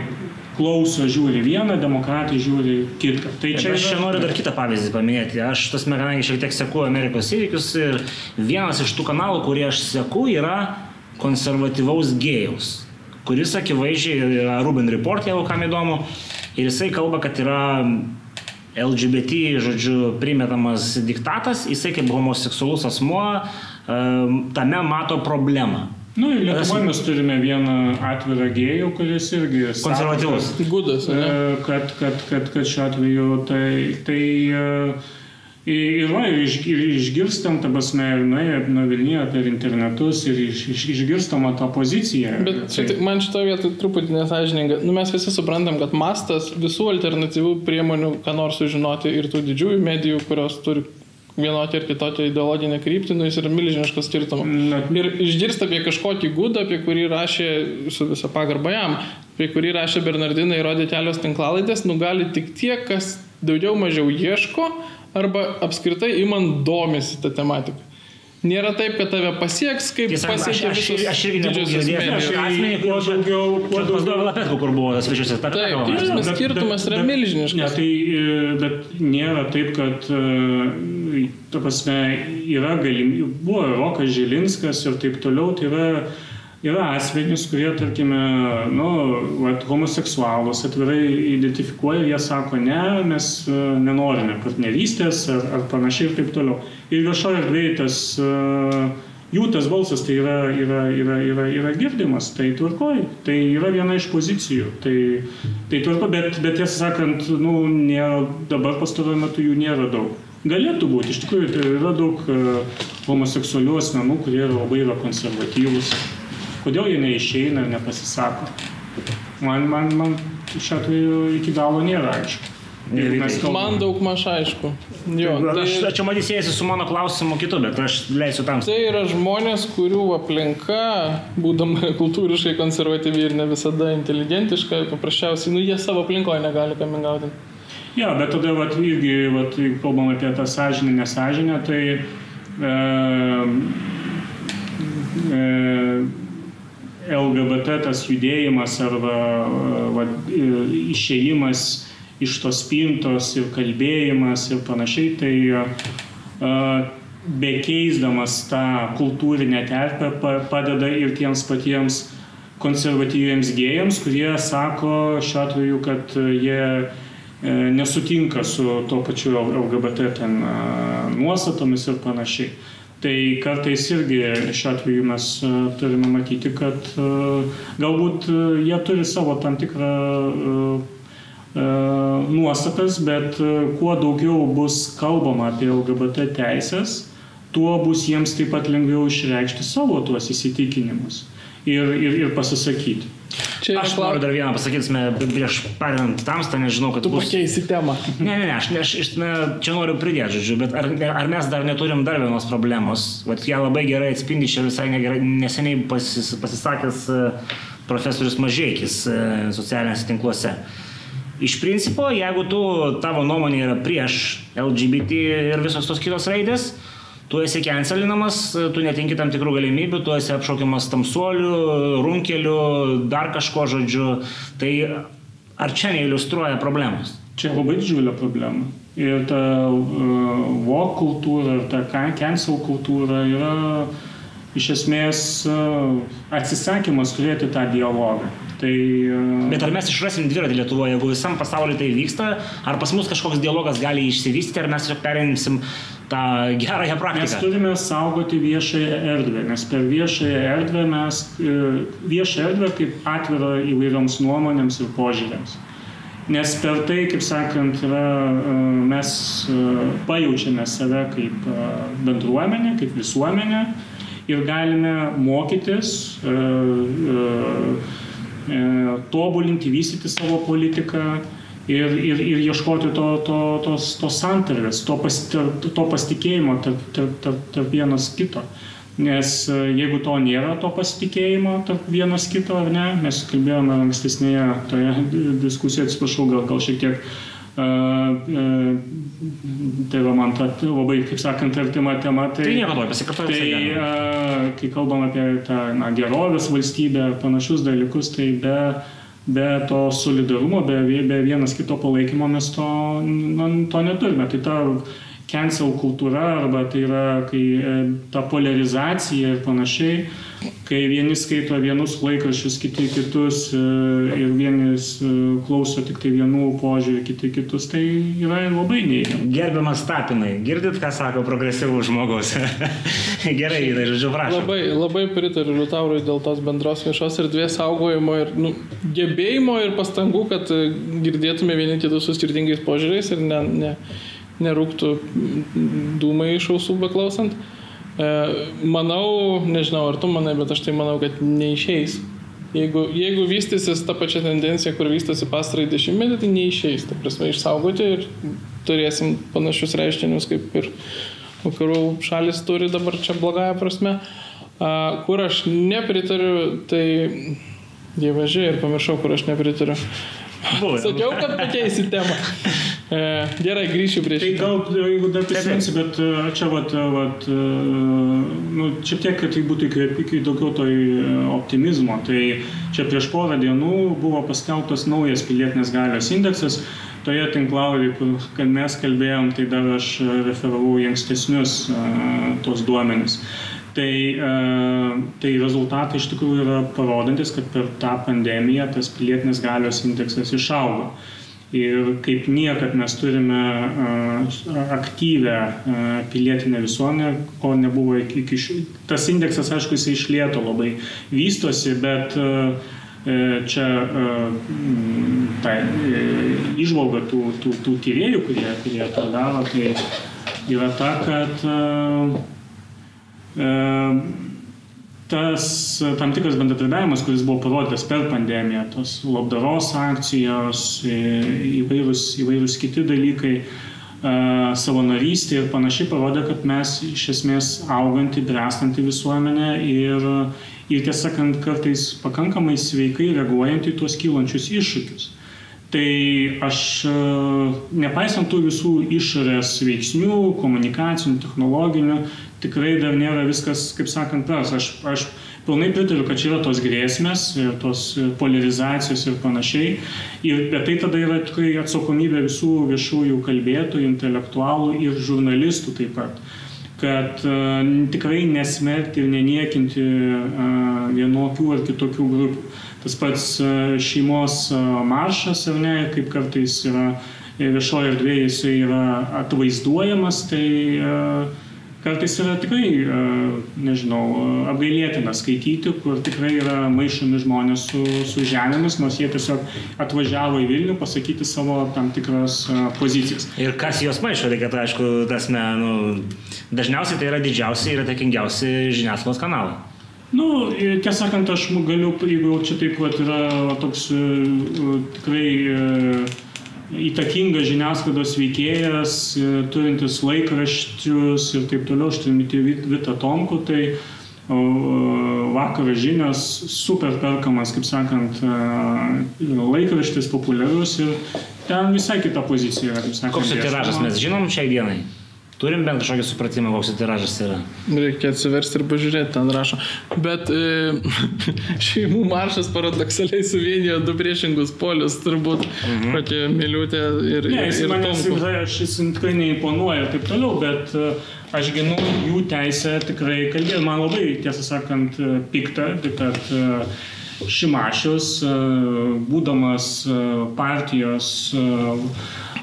klauso, žiūri vieną, demokratai žiūri kitą. Tai čia aš čia noriu dar kitą pavyzdį paminėti. Aš tas, kadangi šiek tiek seku Amerikos įvykius ir vienas iš tų kanalų, kurį aš seku, yra konservatyvaus gėjaus, kuris akivaizdžiai yra Ruben Report, jeigu kam įdomu, Ir jisai kalba, kad yra LGBT, žodžiu, primetamas diktatas, jisai kaip homoseksualus asmuo tame mato problemą. Na, nu, Lietuvoje mes turime vieną atvirą gėjų, kuris irgi konservatyvus. Gudas, ne? kad, kad, kad, kad šiuo atveju tai, tai Ir, va, ir, iš, ir išgirstam, ta prasme, nuo Vilniuje per internetus ir iš, iš, išgirstama tą poziciją. Bet tai, štai, man šitoje vietoje truputį nesažininga. Nu, mes visi suprantam, kad mastas visų alternatyvių priemonių, ką nors sužinoti ir tų didžiųjų medijų, kurios turi vienokią ir kitokią ideologinę kryptį, nu, jis yra milžiniškas skirtumas. Ir išgirsta apie kažkokį gudą, apie kurį rašė su visa pagarba jam, apie kurį rašė Bernardinai, rodė kelios tinklalaidės, nu gali tik tie, kas daugiau mažiau ieško arba apskritai imant domisi tą tematiką. Nėra taip, kad tave pasieks, kaip aš, pasiekia aš, visos aš irgi nebuvau girdėjęs kuo daugiau- kuo daugiau- Petku, kur buvo svečiuose. Ta, Taip, ta, tai ta, žinai, skirtumas yra milžiniškas. Ne, tai, e, bet nėra taip, kad, e, ta prasme, yra galimybė, buvo Rokas Žilinskas ir taip toliau, tai yra, yra asmenys, kurie, tarkime, nu, vat, homoseksualus atvirai identifikuoja jie sako, ne, mes e, nenorime partnerystės ar, ar panašiai ir taip toliau. Ir viešoje erdvėje tas e, jų tas balsas tai yra, yra, yra, yra, yra girdimas, tai tvarkoj, tai yra viena iš pozicijų. Tai, tai tvarko, bet, bet tiesą sakant, nu, nėra, dabar pastaruoju metu jų nėra daug. Galėtų būti, iš tikrųjų, tai yra daug uh, homoseksualių asmenų, kurie yra labai yra konservatyvūs. Kodėl jie neišeina nepasisako? Man, man, man šiuo atveju iki galo nėra aišku. Man daug maž aišku. Jo, Aš, tai, čia matyt siejasi su mano klausimu kitu, bet aš leisiu tam. tai yra žmonės, kurių aplinka, būdama [laughs] kultūriškai konservatyvi ir ne visada inteligentiška, paprasčiausiai, nu, jie savo aplinkoje negali kamingauti. Jo, bet tada vat, irgi, vat, jeigu kalbam apie tą sąžinę, nesažinę, tai e, e, LGBT tas judėjimas arba e, vat, e, išėjimas iš tos spintos ir kalbėjimas ir panašiai, tai e, bekeisdamas tą kultūrinę terpę pa- padeda ir tiems patiems konservatyviems gėjams, kurie sako šiuo atveju, kad jie nesutinka su tuo pačiu LGBT ten nuostatomis ir panašiai. Tai kartais irgi šiuo atveju mes e, turime matyti, kad e, galbūt e, jie turi savo tam tikrą nuostatas, bet kuo daugiau bus kalbama apie LGBT teisės, tuo bus jiems taip pat lengviau išreikšti savo tuos įsitikinimus ir, ir, ir pasisakyti. Čia Aš noriu klausimas. dar vieną pasakyti, mes prieš perinant tamstą, nežinau, kad Tu bus... pakeisi temą. Ne, ne, ne, aš, aš, aš ne, čia noriu pridėti, žodžiu, bet ar, ar mes dar neturim dar vienos problemos? Vat ją labai gerai atspindi čia visai negerai, neseniai pasis, pasisakęs e, profesorius Mažėkis e, socialiniuose tinkluose. Iš principo, jeigu tu, tavo nuomonė yra prieš LGBT ir visos tos kitos raidės, tu esi cancelinamas, tu netinki tam tikrų galimybių, tu esi apšaukiamas tamsuoliu, runkeliu, dar kažko žodžiu. Tai ar čia neiliustruoja problemos? Čia labai didžiulė problema. Ir ta uh, walk kultūra, ir ta can- cancel kultūra yra iš esmės uh, atsisakymas turėti tą dialogą. Tai, uh, Bet ar mes išrasim dviratį Lietuvoje, jeigu visam pasauliu tai vyksta, ar pas mus kažkoks dialogas gali išsivystyti, ar mes tiesiog perimsim tą gerąją Mes praktiką? turime saugoti viešąją erdvę, nes per viešąją erdvę mes, e, viešą erdvę kaip atvirą įvairioms nuomonėms ir požiūrėms. Nes per tai, kaip sakant, yra, e, mes pajaučiame save kaip bendruomenė, kaip visuomenė ir galime mokytis, e, e, tobulinti, vystyti savo politiką ir, ir, ir ieškoti to, to, tos, tos santarvės, to, pas, to pasitikėjimo tarp, tarp, tarp, tarp vienas kito. Nes e, jeigu to nėra, to pasitikėjimo tarp vienas kito, ar ne, mes kalbėjome ankstesnėje toje diskusijoje, atsiprašau, gal, gal šiek tiek, tai va man ta labai, kaip sakant, artima tema. Tai, Tai nieko to, pasikartosiu. Tai a, kai kalbam apie tą na, gerovės valstybę panašius dalykus, tai be, be to solidarumo, be, be vienas kito palaikymo mes to, na, to neturime. Tai ta cancel kultūra arba tai yra kai e, ta polarizacija ir panašiai, kai vieni skaito vienus laikraščius, kiti kitus e, ir vieni e, klauso tik tai vienų požiūrį, kiti kitus, tai yra labai neįdomu. Gerbiamas Tapinai, girdit, ką sako progresyvus žmogus? [laughs] Gerai, tai žodžiu, prašau. Labai, labai pritariu Liutaurui dėl tos bendros viešos erdvės saugojimo ir nu, gebėjimo ir pastangų, kad girdėtume vieni kitus su skirtingais požiūriais ir ne, ne, nerūktų dūmai iš ausų beklausant. E, manau, nežinau ar tu manai, bet aš tai manau, kad neišeis. Jeigu, jeigu vystysis ta pačia tendencija, kur vystosi pastarąjį dešimtmetį, tai neišeis. Ta prasme, išsaugoti ir turėsim panašius reiškinius, kaip ir vakarų šalis turi dabar čia blogąją prasme. Kur aš nepritariu, tai dievažiai ir pamiršau, kur aš nepritariu. Sakiau, kad pakeisi temą. [laughs] E, gerai, grįšiu prie šito. Tai gal, jeigu dar prisiminsi, bet e, čia, vat, e, vat, nu, šiek tiek, kad tai būtų įkvėpikui daugiau toj optimizmo, tai čia prieš porą dienų buvo paskelbtas naujas pilietinės galios indeksas. Toje tinklaladėje, kad mes kalbėjom, tai dar aš referavau į ankstesnius tos duomenis. Tai, tai rezultatai iš tikrųjų yra parodantis, kad per tą pandemiją tas pilietinės galios indeksas išaugo. Ir kaip niekad mes turime aktyvę pilietinę visuomenę, ko nebuvo iki, šių. Tas indeksas, aišku, jisai išlėto labai vystosi, bet e, čia ta e, išvalga tų, tų, tų tyriejų, kurie, kurie tą daro, tai yra ta, kad tas tam tikras bendradarbiavimas, kuris buvo parodytas per pandemiją, tos labdaros akcijos, įvairūs, įvairūs kiti dalykai, savanorystė ir panašiai parodė, kad mes iš esmės auganti, bręstanti visuomenė ir, ir tiesą sakant, kartais pakankamai sveikai reaguojant į tuos kylančius iššūkius. Tai aš, nepaisant tų visų išorės veiksnių, komunikacinių, technologinių, tikrai dar nėra viskas, kaip sakant, tas. Aš, aš pilnai pritariu, kad čia yra tos grėsmės, tos polarizacijos ir panašiai. Ir, bet tai tada yra tikrai atsakomybė visų viešųjų kalbėtojų, intelektualų ir žurnalistų taip pat kad uh, tikrai nesmerkti ir neniekinti uh, vienokių ar kitokių grupių. Tas pats uh, šeimos uh, maršas, ar ne, kaip kartais yra viešoje erdvėje jisai yra atvaizduojamas, tai uh, kartais yra tikrai, e, nežinau, apgailėtina skaityti, kur tikrai yra maišomi žmonės su, su žemėmis, nors jie tiesiog atvažiavo į Vilnių pasakyti savo tam tikras e, pozicijas. Ir kas juos maišo, tai kad, aišku, tasme, nu, dažniausiai tai yra didžiausi ir atakingiausi žiniasklaidos kanalai. Nu, tiesą sakant, aš galiu, jeigu čia taip pat yra toks e, tikrai įtakingas žiniasklaidos veikėjas, e, turintis laikraščius ir taip toliau, aš turiu minti Vita Tomku, tai vakaro žinios super perkamas, kaip sakant, e, laikraštis populiarus ir ten visai kita pozicija yra, kaip sakant. Koks tiražas mes žinom šiai dienai? Turim bent kažkokį supratimą, koks tiražas yra. Reikia atsiversti ir pažiūrėti, ten rašo. Bet e, [laughs] šeimų maršas paradoksaliai suvienijo du priešingus polius, turbūt mhm. kokie miliutė ir... Ne, jis manęs šis tikrai neimponuoja ir taip toliau, bet e, aš ginu jų teisę tikrai kalbėti. Man labai, tiesą sakant, e, pikta, kad e, Šimašius, būdamas partijos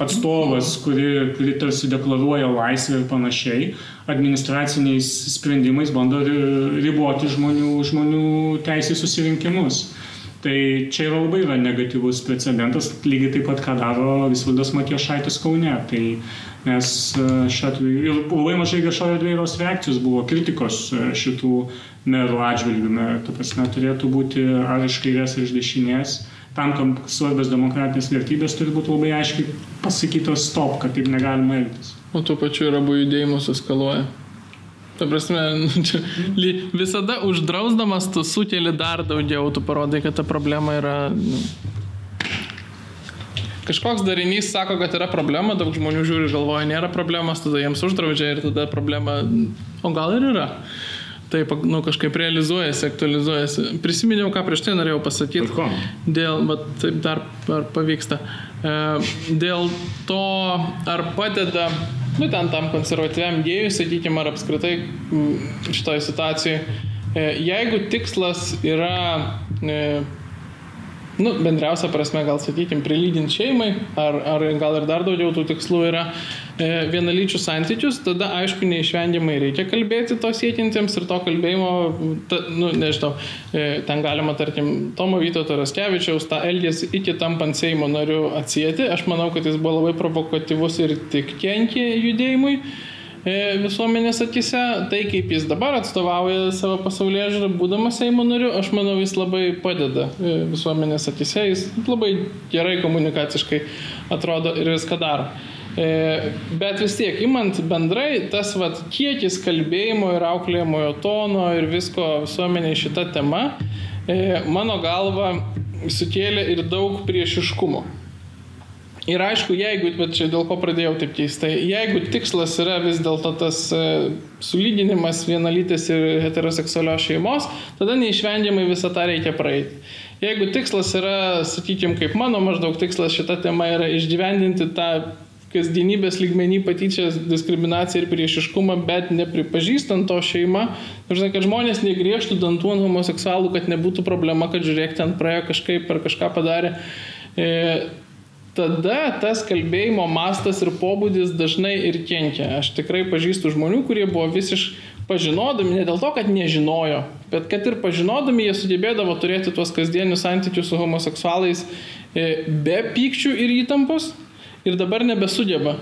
atstovas, kuri, kuri tarsi deklaruoja laisvę ir panašiai, administraciniais sprendimais bando riboti žmonių, žmonių teisės susirinkimus. Tai čia yra labai yra negatyvus precedentas, lygiai taip pat, ką daro Visvaldas Matijošaitis Kaune. Tai nes e, šiuo atveju labai mažai viešojo dvieros reakcijos buvo kritikos e, šitų merų atžvilgių. Ta prasme, turėtų būti ar iš kairės, ar iš dešinės tam, kam svarbios demokratinės vertybės, turi būti labai aiškiai pasakytos stop, kad taip negalima elgtis. O tuo pačiu ir abu judėjimus eskaluoja. Ta prasme, [laughs] čia, visada uždrausdamas tu sukeli dar daugiau, tu parodai, kad ta problema yra... Nu, kažkoks darinys sako, kad yra problema, daug žmonių žiūri, galvoja, nėra problemos, tada jiems uždraudžia ir tada problema, o gal ir yra. Taip, nu, kažkaip realizuojasi, aktualizuojasi. Prisiminiau, ką prieš tai norėjau pasakyti. Dėl, bet taip dar pavyksta. E, dėl to, ar padeda, nu, ten tam konservatyviam gėjui, sakykime, ar apskritai šitoje situacijoje, jeigu tikslas yra e, nu, bendriausia prasme, gal sakykime, prilygint šeimai, ar, ar gal ir dar daugiau tų tikslų yra e, vienalyčių santykius, tada aišku neišvengiamai reikia kalbėti to siekintiems ir to kalbėjimo, ta, nu, nežinau, e, ten galima, tarkim, Tomo Vytauto Raskevičiaus tą elgesį iki tampant Seimo nariu atsijėti. Aš manau, kad jis buvo labai provokatyvus ir tik kenkė judėjimui. E, visuomenės akise, tai kaip jis dabar atstovauja savo pasaulyje žiūrą, būdamas Seimo nariu, aš manau, jis labai padeda e, visuomenės akise, jis labai gerai komunikaciškai atrodo ir viską daro. E, bet vis tiek, imant bendrai, tas vat, kiekis kalbėjimo ir auklėjimojo tono ir visko visuomeniai šita tema, mano galva, sukėlė ir daug priešiškumo. Ir aišku, jeigu, bet čia dėl ko pradėjau taip keistai, jeigu tikslas yra vis dėlto tas e, sulyginimas vienalytės ir heteroseksualios šeimos, tada neišvengiamai visą tą reikia praeiti. Jeigu tikslas yra, sakykime, kaip mano maždaug tikslas šita tema yra išgyvendinti tą kasdienybės lygmenį patyčias diskriminaciją ir priešiškumą, bet nepripažįstant to šeimą, žinai, kad žmonės negriežtų dantų ant homoseksualų, kad nebūtų problema, kad žiūrėk, ten praėjo kažkaip ar kažką padarė. E, tada tas kalbėjimo mastas ir pobūdis dažnai ir kenkia. Aš tikrai pažįstu žmonių, kurie buvo visiškai pažinodami, ne dėl to, kad nežinojo, bet kad ir pažinodami jie sugebėdavo turėti tuos kasdienius santykius su homoseksualais e, be pykčių ir įtampos ir dabar nebesugeba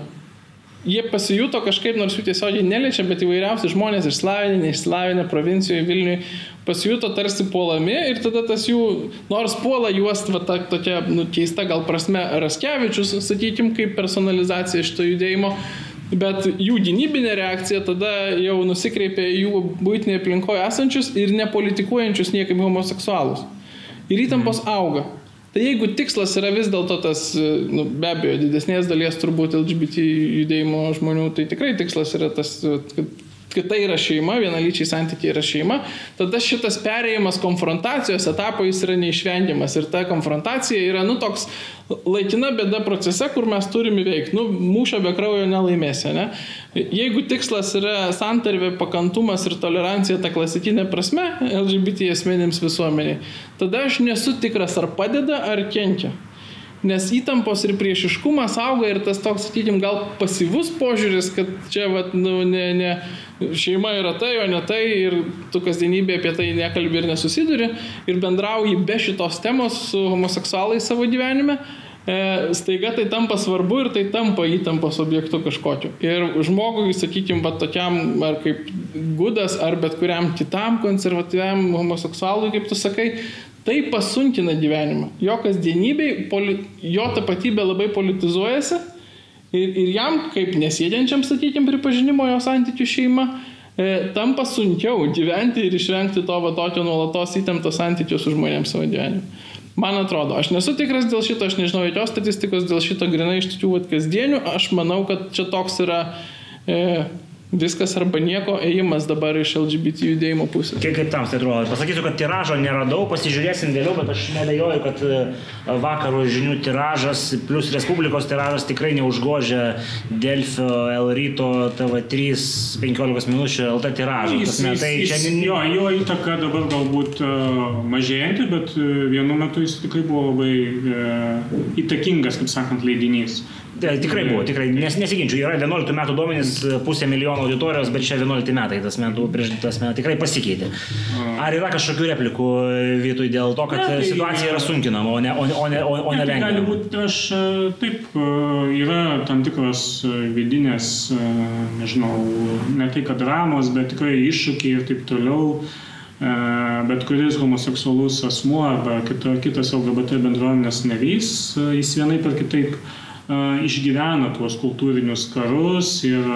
jie pasijuto kažkaip, nors jų tiesiogiai neliečia, bet įvairiausi žmonės išslavinę, neišslavinę provincijoje Vilniuje pasijuto tarsi puolami ir tada tas jų, nors puola juos va, ta, tokia nu, keista gal prasme Raskevičius, sakykime, kaip personalizacija šito judėjimo, bet jų gynybinė reakcija tada jau nusikreipia jų būtinėje aplinkoje esančius ir nepolitikuojančius niekaip homoseksualus. Ir įtampos auga. Tai jeigu tikslas yra vis dėlto tas, nu, be abejo, didesnės dalies turbūt LGBT judėjimo žmonių, tai tikrai tikslas yra tas, kad kad tai yra šeima, vienalyčiai santykiai yra šeima, tada šitas perėjimas konfrontacijos etapo jis yra neišvengiamas ir ta konfrontacija yra, nu, toks laikina bėda procese, kur mes turime veikti. Nu, mūšio be kraujo nelaimėsi, ne? Jeigu tikslas yra santarvė, pakantumas ir tolerancija ta klasikinė prasme LGBT asmenėms visuomeniai, tada aš nesu tikras, ar padeda, ar kenkia nes įtampos ir priešiškumas auga ir tas toks, sakykime, gal pasyvus požiūris, kad čia, vat, nu, ne, ne, šeima yra tai, o ne tai ir tu kasdienybė apie tai nekalbi ir nesusiduri ir bendrauji be šitos temos su homoseksualais savo gyvenime, e, staiga tai tampa svarbu ir tai tampa įtampos objektu kažkokiu. Ir žmogui, sakykime, va tokiam ar kaip gudas, ar bet kuriam kitam konservatyviam homoseksualui, kaip tu sakai, tai pasunkina gyvenimą. Jo kasdienybei, jo tapatybė labai politizuojasi ir, ir jam, kaip nesėdžiančiam, sakykime, pripažinimo jo santykių šeima, e, tampa sunkiau gyventi ir išvengti to va tokio nuolatos įtempto santykių su žmonėms savo gyvenime. Man atrodo, aš nesu tikras dėl šito, aš nežinau jokios statistikos dėl šito grinai iš tokių kasdienių, aš manau, kad čia toks yra e, viskas arba nieko ėjimas dabar iš LGBT judėjimo pusės. Kiek kaip tam tai atrodo? Pasakysiu, kad tiražo neradau, pasižiūrėsim vėliau, bet aš nebejoju, kad e, vakaro žinių tiražas plus Respublikos tiražas tikrai neužgožia Delfio, L ryto, TV3, 15 minučių LT tiražą. Jis, jis, tai jis, čia... jo, jo įtaka dabar galbūt uh, mažėjanti, bet uh, vienu metu jis tikrai buvo labai uh, įtakingas, kaip sakant, leidinys. Tai tikrai buvo, tikrai, nes nesiginčiu, yra 11 metų duomenys, pusė milijono auditorijos, bet čia 11 metai, tas metų prieš tas metų tikrai pasikeitė. Ar yra kažkokių replikų vietoj dėl to, kad ne, tai, situacija yra sunkinama, o ne, o ne, o ne, o ne tai lengva? Gali būti, aš taip, yra tam tikros vidinės, nežinau, ne tai kad dramos, bet tikrai iššūkiai ir taip toliau bet kuris homoseksualus asmuo arba kitas LGBT bendruomenės narys, jis vienai per kitaip išgyvena tuos kultūrinius karus ir,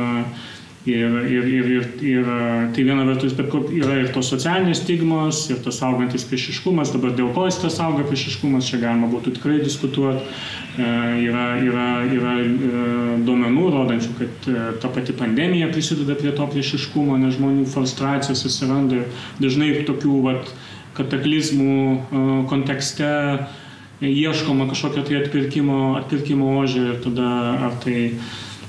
ir, ir, ir, ir, ir tai viena vertus, bet yra ir tos socialinės stigmos, ir tas augantis priešiškumas, dabar dėl ko jis tas auga priešiškumas, čia galima būtų tikrai diskutuoti. Yra, yra, yra duomenų rodančių, kad ta pati pandemija prisideda prie to priešiškumo, nes žmonių frustracijos atsiranda ir dažnai tokių vat, kataklizmų kontekste ieškoma kažkokio tai atpirkimo, atpirkimo ožio ir tada ar tai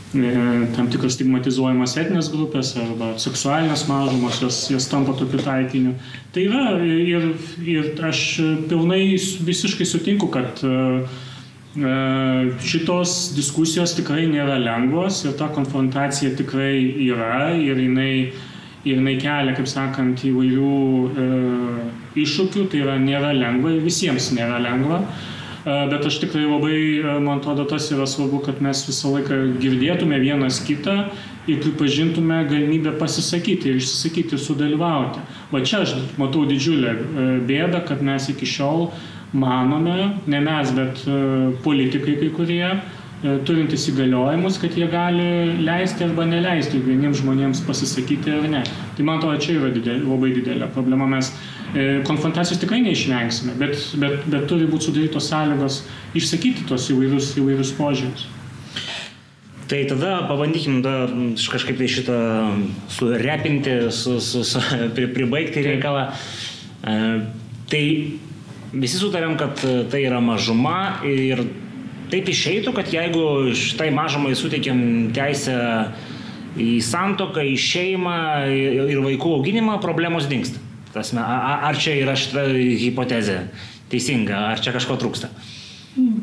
tam tikros stigmatizuojamas etinės grupės arba seksualinės mažumos, jos, jos tampa tokiu taikiniu. Tai yra ir, ir aš pilnai visiškai sutinku, kad šitos diskusijos tikrai nėra lengvos ir ta konfrontacija tikrai yra ir jinai, ir jinai kelia, kaip sakant, įvairių e, iššūkių, tai yra nėra lengva visiems nėra lengva. E, bet aš tikrai labai, man atrodo, tas yra svarbu, kad mes visą laiką girdėtume vienas kitą ir pripažintume galimybę pasisakyti ir išsisakyti, sudalyvauti. Va čia aš matau didžiulę bėdą, kad mes iki šiol manome, ne mes, bet politikai kai kurie, turintys įgaliojimus, kad jie gali leisti arba neleisti vieniems žmonėms pasisakyti ar ne. Tai man atrodo, čia yra didelė, labai didelė problema. Mes E, konfrontacijos tikrai neišvengsime, bet, bet, bet turi būti sudarytos sąlygos išsakyti tos įvairius, įvairius požiūrius. Tai tada pabandykim da, kažkaip tai šitą surepinti, su, su, su, [laughs] pri, pribaigti reikalą. E, tai visi sutarėm, kad tai yra mažuma ir taip išeitų, kad jeigu šitai mažumai suteikėm teisę į santoką, į šeimą ir vaikų auginimą, problemos dinksta. Tasme, ar čia yra šita hipotezė teisinga, ar čia kažko trūksta?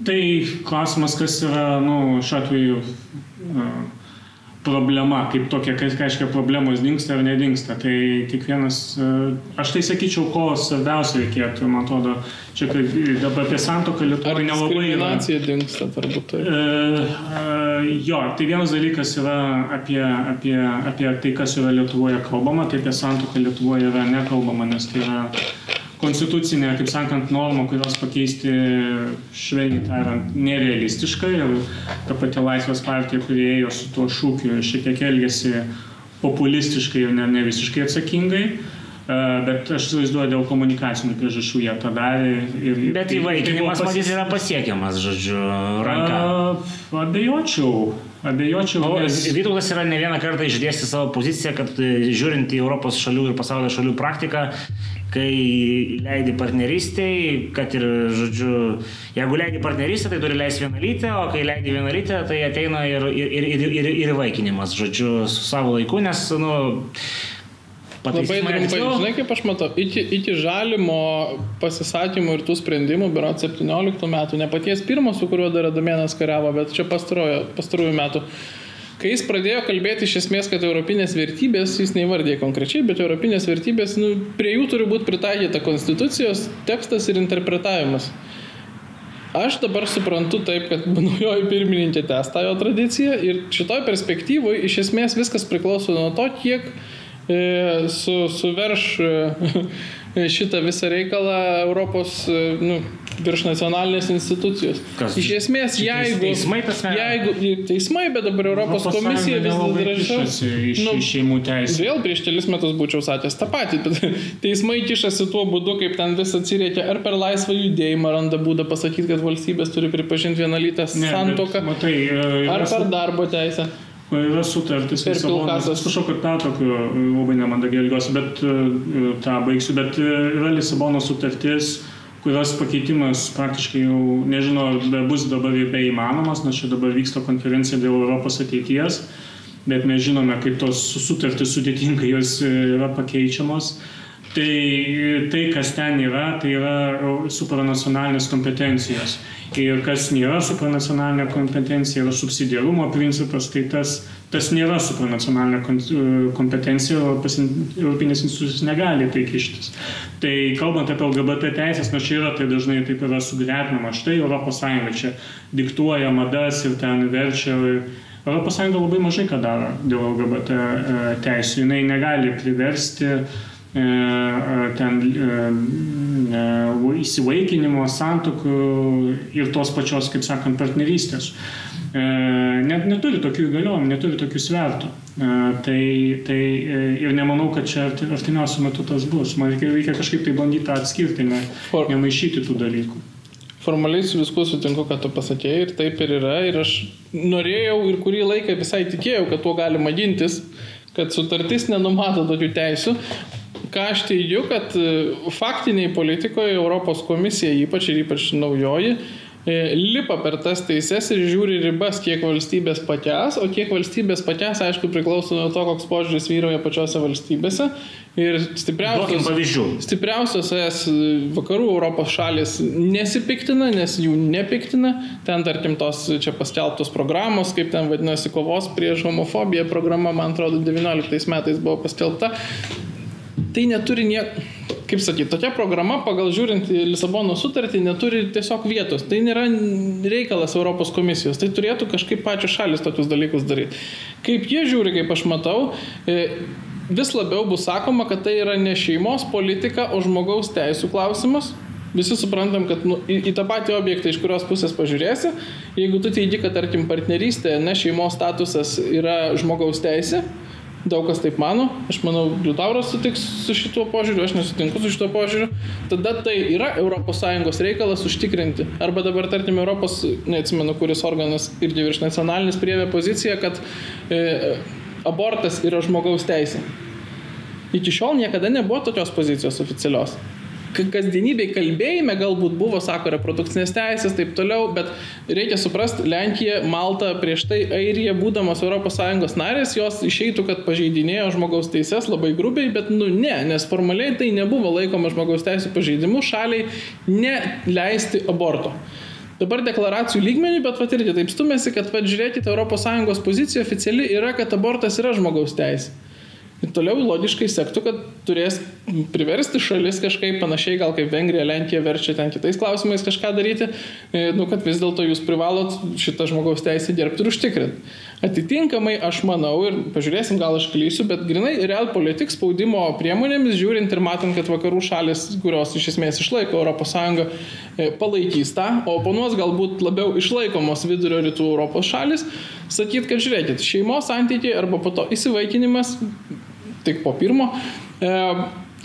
Tai klausimas, kas yra, nu, šiuo atveju problema, kaip tokia, kas reiškia problemos dinksta ar nedingsta. Tai kiekvienas, aš tai sakyčiau, ko svarbiausia reikėtų, man atrodo, čia kaip dabar apie santoką Lietuvoje nelabai. Diskriminacija dinksta, turbūt. Tai. E, e, jo, tai vienas dalykas yra apie, apie, apie tai, kas yra Lietuvoje kalbama, tai apie santoką Lietuvoje yra nekalbama, nes tai yra konstitucinė, kaip sakant, norma, kurios pakeisti švelniai tariant nerealistiška ir ta pati Laisvės partija, kurie ėjo su tuo šūkiu, šiek tiek elgėsi populistiškai ir ne, ne visiškai atsakingai. Bet aš įsivaizduoju, dėl komunikacinių priežasčių jie tą darė. Ir, Bet įvaikinimas, tai matyt, yra pasiekiamas, žodžiu, ranka. A, abejočiau. Abejočiau. O nes... Vytautas yra ne vieną kartą išdėsti savo poziciją, kad e, žiūrint į Europos šalių ir pasaulio šalių praktiką, kai leidi partnerystiai, kad ir, žodžiu, jeigu leidi partnerystę, tai turi leisti vienalytę, o kai leidi vienalytę, tai ateina ir, ir, ir, ir, ir įvaikinimas, žodžiu, su savo laiku, nes, nu, Labai trumpai, žinai, kaip aš matau, iki, iki žalimo pasisakymų ir tų sprendimų, berat 17 metų, ne paties pirmo, su kuriuo dar Adamėnas kariavo, bet čia pastarųjų metų. Kai jis pradėjo kalbėti iš esmės, kad europinės vertybės, jis neįvardė konkrečiai, bet europinės vertybės, nu, prie jų turi būti pritaikyta konstitucijos tekstas ir interpretavimas. Aš dabar suprantu taip, kad [laughs] naujoji pirmininkė tęsta jo tradiciją ir šitoj perspektyvoje iš esmės viskas priklauso nuo to, kiek E, su, suverš e, [laughs] šitą visą reikalą Europos nu, virš nacionalinės institucijos. Kas? Iš esmės, jeigu... Teismai tas ne. Jeigu teismai, bet dabar Europos, Europos komisija vis drąsiau... Iš, nu, šeimų teisės. Vėl prieš kelis metus būčiau sakęs tą patį, bet [laughs] teismai kišasi tuo būdu, kaip ten vis atsiriekia, ar per laisvą judėjimą randa būdą pasakyti, kad valstybės turi pripažinti vienalytę santoką, ar per darbo teisę. Yra sutartis, Lisabonos, atsiprašau, kad tą tokiu labai nemandagiai elgiuosi, bet tą baigsiu, bet yra Lisabono sutartis, kurios pakeitimas praktiškai jau, nežinau, ar bus dabar beįmanomas, nes čia dabar vyksta konferencija dėl Europos ateities, bet mes žinome, kaip tos sutartys sudėtingai jos yra pakeičiamos. Tai tai, kas ten yra, tai yra supranacionalinės kompetencijos. Ir kas nėra supranacionalinė kompetencija, yra subsidiarumo principas, tai tas, tas nėra supranacionalinė kompetencija, Europinės institucijos negali tai kištis. Tai kalbant apie LGBT teisės, nors čia yra, tai dažnai taip yra sugretinama. Štai ES čia diktuoja madas ir ten verčia. ES labai mažai ką daro dėl LGBT e, teisų. Jis negali priversti E, e, ten e, įsivaikinimo, santokų ir tos pačios, kaip sakant, partnerystės. Net neturi tokių įgaliojimų, neturi tokių svertų. Tai, tai ir nemanau, kad čia artimiausiu metu tas bus. Man reikia, reikia kažkaip tai bandyti atskirti, ne, nemaišyti tų dalykų. Formaliai su viskuo sutinku, kad tu pasakėjai ir taip ir yra. Ir aš norėjau ir kurį laiką visai tikėjau, kad tuo galima gintis, kad sutartis nenumato tokių teisų, ką aš teigiu, kad e, faktiniai politikoje Europos komisija, ypač ir ypač naujoji, E, lipa per tas teises ir žiūri ribas, kiek valstybės pakęs, o kiek valstybės pakęs, aišku, priklauso nuo to, koks požiūris vyrauja pačiose valstybėse. Ir stipriausios, stipriausios es vakarų Europos šalis nesipiktina, nes jų nepiktina. Ten, tarkim, tos čia paskelbtos programos, kaip ten vadinasi, kovos prieš homofobiją programa, man atrodo, 19 metais buvo paskelbta. Tai neturi nieko kaip sakyti, tokia programa, pagal žiūrint į Lisabono sutartį, neturi tiesiog vietos. Tai nėra reikalas Europos komisijos. Tai turėtų kažkaip pačios šalis tokius dalykus daryti. Kaip jie žiūri, kaip aš matau, e, vis labiau bus sakoma, kad tai yra ne šeimos politika, o žmogaus teisų klausimas. Visi suprantam, kad nu, į, į tą patį objektą, iš kurios pusės pažiūrėsi, jeigu tu teigi, kad tarkim partnerystė, ne šeimos statusas yra žmogaus teisė, daug kas taip mano, aš manau, Liutauras sutiks su šituo požiūriu, aš nesutinku su šituo požiūriu, tada tai yra ES reikalas užtikrinti. Arba dabar, tarkim, Europos, neatsimenu, kuris organas irgi virš nacionalinis prievė poziciją, kad e, abortas yra žmogaus teisė. Iki šiol niekada nebuvo tokios pozicijos oficialios kasdienybėj kalbėjime galbūt buvo, sako, reprodukcinės teisės, taip toliau, bet reikia suprasti, Lenkija, Malta, prieš tai Airija, būdamas ES narės, jos išeitų, kad pažeidinėjo žmogaus teises labai grubiai, bet nu ne, nes formaliai tai nebuvo laikoma žmogaus teisų pažeidimu šaliai neleisti aborto. Dabar deklaracijų lygmenį, bet pat irgi taip stumėsi, kad, pat žiūrėkite, ES pozicija oficiali yra, kad abortas yra žmogaus teisė. Ir toliau logiškai sektų, kad turės priversti šalis kažkaip panašiai, gal kaip Vengrija, Lenkija verčia ten kitais klausimais kažką daryti, e, nu, kad vis dėlto jūs privalot šitą žmogaus teisę gerbti ir užtikrinti. Atitinkamai aš manau ir pažiūrėsim, gal aš klysiu, bet grinai real politik spaudimo priemonėmis žiūrint ir matant, kad vakarų šalis, kurios iš esmės išlaiko ES, e, palaikys tą, o oponuos galbūt labiau išlaikomos vidurio rytų Europos šalis, sakyt, kad žiūrėkit, šeimos santykiai arba po to įsivaikinimas tik po pirmo, e,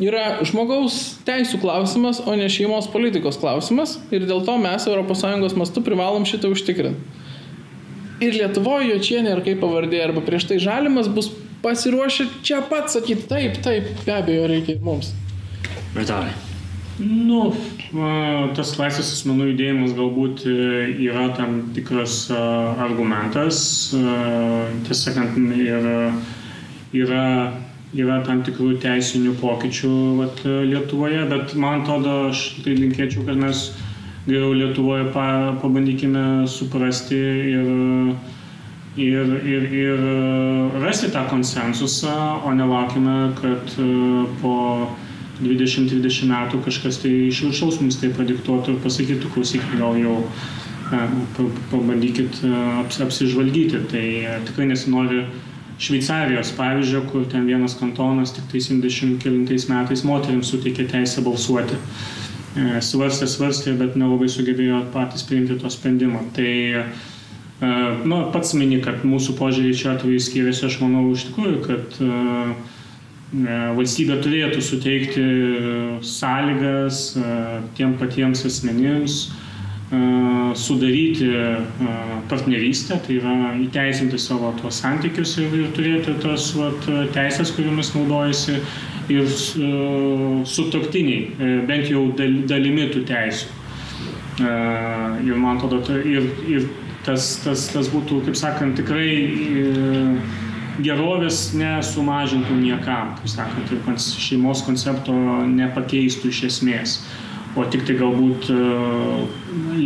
yra žmogaus teisų klausimas, o ne šeimos politikos klausimas ir dėl to mes ES mastu privalom šitą užtikrinti. Ir Lietuvoje Jočienė, ar kaip pavardė, arba prieš tai žalimas bus pasiruošę čia pat sakyti, taip, taip, be abejo reikia mums. Vitalijai. Nu, tas laisvės asmenų judėjimas galbūt e, yra tam tikras argumentas, tiesą sakant, ir yra yra tam tikrų teisinių pokyčių vat, Lietuvoje, bet man atrodo, aš tai linkėčiau, kad mes geriau Lietuvoje pa, pabandykime suprasti ir, ir, ir, ir rasti tą konsensusą, o nelaukime, kad e, po 20-20 metų kažkas tai iš viršaus mums tai padiktuotų ir pasakytų, klausykit, gal jau e, pabandykit e, apsižvalgyti. Tai tikrai nesinori Šveicarijos pavyzdžio, kur ten vienas kantonas tik 79 metais moteriams suteikė teisę balsuoti. E, svarstė, svarstė, bet nelabai sugebėjo patys priimti to sprendimo. Tai e, nu, pats mini, kad mūsų požiūrį čia atveju skiriasi, aš manau iš tikrųjų, kad e, valstybė turėtų suteikti sąlygas tiem patiems asmenims, sudaryti partnerystę, tai yra įteisinti savo tuos santykius ir, ir turėti tos vat, teisės, kuriomis naudojasi ir sutoktiniai, bent jau dalimi tų teisų. Ir man atrodo, ir, ir tas, tas, tas būtų, kaip sakant, tikrai e, gerovės nesumažintų niekam, kaip sakant, ir šeimos koncepto nepakeistų iš esmės o tik tai galbūt e,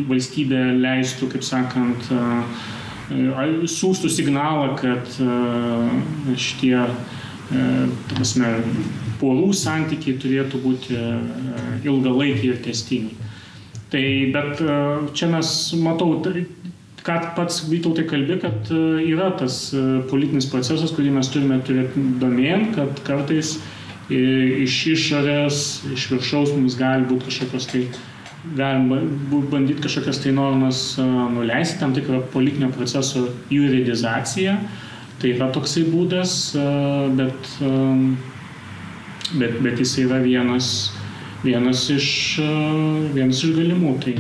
valstybė leistų, kaip sakant, e, siūstų signalą, kad e, šitie, prasme, porų santykiai turėtų būti ilgalaikiai ir testiniai. Tai, bet čia mes matau, ką pats Vytautai kalbė, kad yra tas politinis procesas, kurį mes turime turėti domėn, kad kartais uh, iš išorės, iš viršaus mums gali būti kažkokios tai, galima bandyti kažkokias tai normas nuleisti, tam tikrą politinio proceso juridizaciją. Tai yra toksai būdas, bet, bet, bet jis yra vienas, vienas, iš, vienas iš galimų. Tai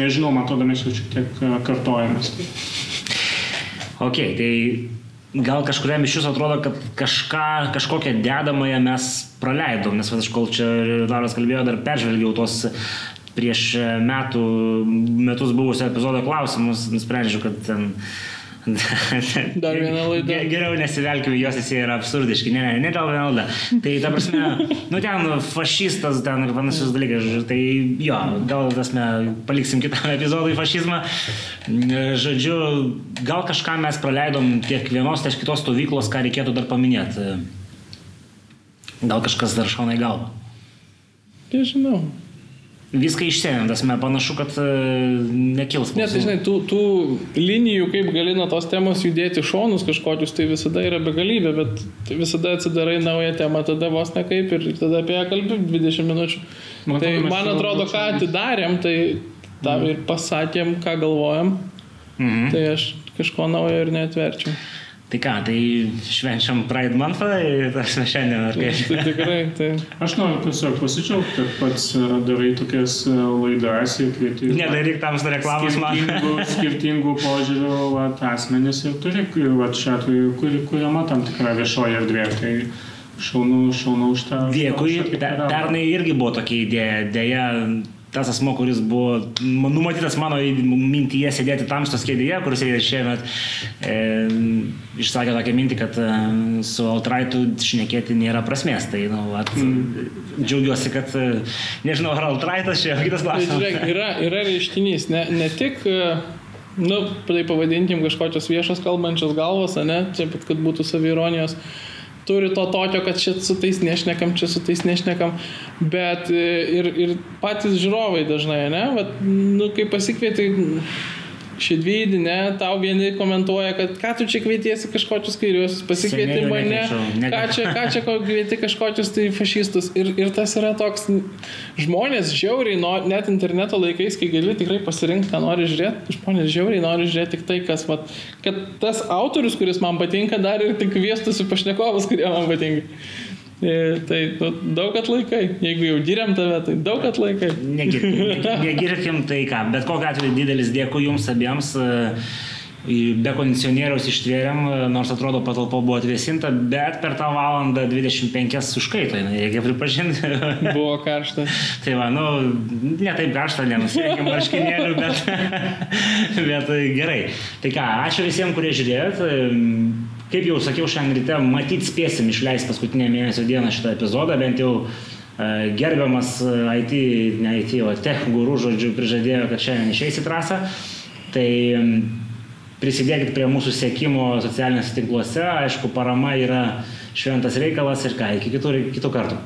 nežinau, man atrodo, mes jau šiek tiek kartojamės. Ok, tai gal kažkuriam iš jūsų atrodo, kad kažką, kažkokią dedamąją mes praleidom, nes aš kol čia Laras kalbėjo, dar peržvelgiau tos prieš metų, metus buvusio epizodo klausimus nusprendžiau, kad ten [laughs] Dar viena laida. Geriau nesivelkime, jos visi yra absurdiški, ne, ne, ne dėl viena laida. Tai ta prasme, [laughs] nu ten fašistas ten ir panašus dalykas, tai jo, gal tasme, paliksim kitam [laughs] epizodui fašizmą. Žodžiu, gal kažką mes praleidom tiek vienos, tiek kitos stovyklos, ką reikėtų dar paminėti. Gal kažkas dar šauna į galvą. Nežinau viską išsėmėm, tas mes panašu, kad uh, nekils. Ne, tai žinai, tų, tų linijų, kaip gali nuo tos temos judėti šonus kažkokius, tai visada yra begalybė, bet tai visada atsidarai naują temą, tada vos ne kaip ir tada apie ją kalbė 20 minučių. Man tai man atrodo, ką atidarėm, tai tam ir pasakėm, ką galvojam, mhm. tai aš kažko naujo ir netverčiau. Tai ką, tai švenčiam Pride Month, tas šiandien ar kaip? Tai tikrai, tai. Aš noriu tiesiog pasidžiaugti, kad pats darai tokias e, laidas ir kvieti. Nedaryk tam reklamos man. Skirtingų, [laughs] skirtingų požiūrių vat, asmenys ir turi, vat, šiuo atveju, kuri, kuriama tam tikra viešoji erdvė. Tai šaunu, šaunu už tą. Dėkui, pernai irgi buvo tokia idėja, dėja tas asmo, kuris buvo numatytas mano mintyje sėdėti tamstos kėdėje, kuris sėdė šiemet, e, išsakė tokią mintį, kad e, su Altraitu šnekėti nėra prasmės. Tai, nu, at, mm. džiaugiuosi, kad, e, nežinau, ar Altraitas čia kitas klausimas. Žiūrėk, yra, yra reiškinys, ne, ne tik e, nu, tai pavadinkim kažkokios viešos kalbančios galvos, ne, čia pat, kad būtų savironijos, turi to tokio, kad čia su tais nešnekam, čia su tais nešnekam, bet e, ir, ir patys žiūrovai dažnai, ne, Vat, nu, kai pasikvieti šedvydį, ne, tau vieni komentuoja, kad ką tu čia kvietiesi kažkokius kairiuosius, pasikvieti mane, ką čia, ką čia kvieti kažkokius tai fašistus. Ir, ir tas yra toks, žmonės žiauriai, no, net interneto laikais, kai gali tikrai pasirinkti, ką nori žiūrėti, žmonės žiauriai nori žiūrėti tik tai, kas, vat, kad tas autorius, kuris man patinka, dar ir tik kviestusi pašnekovus, kurie man patinka. E, tai nu, daug atlaikai. Jeigu jau giriam tave, tai daug atlaikai. Negirkim, negirkim tai ką. Bet kokiu atveju didelis dėkui jums abiems. E, be kondicionieriaus ištvėrėm, e, nors atrodo patalpa buvo atvėsinta, bet per tą valandą 25 užkaito, reikia pripažinti. [laughs] Buvo karšta. tai va, nu, ne taip karšta, nenusiekim marškinėlių, bet, [laughs] bet gerai. Tai ką, ačiū visiems, kurie žiūrėjot. Kaip jau sakiau šiandien ryte, matyt spėsim išleisti paskutinę mėnesio dieną šitą epizodą, bent jau e, gerbiamas e, IT, ne IT, o tech gurų žodžiu prižadėjo, kad šiandien išeis į trasą. Tai prisidėkit prie mūsų sėkimo socialiniuose tinkluose, aišku, parama yra šventas reikalas ir ką, iki kitų, kitų kartų.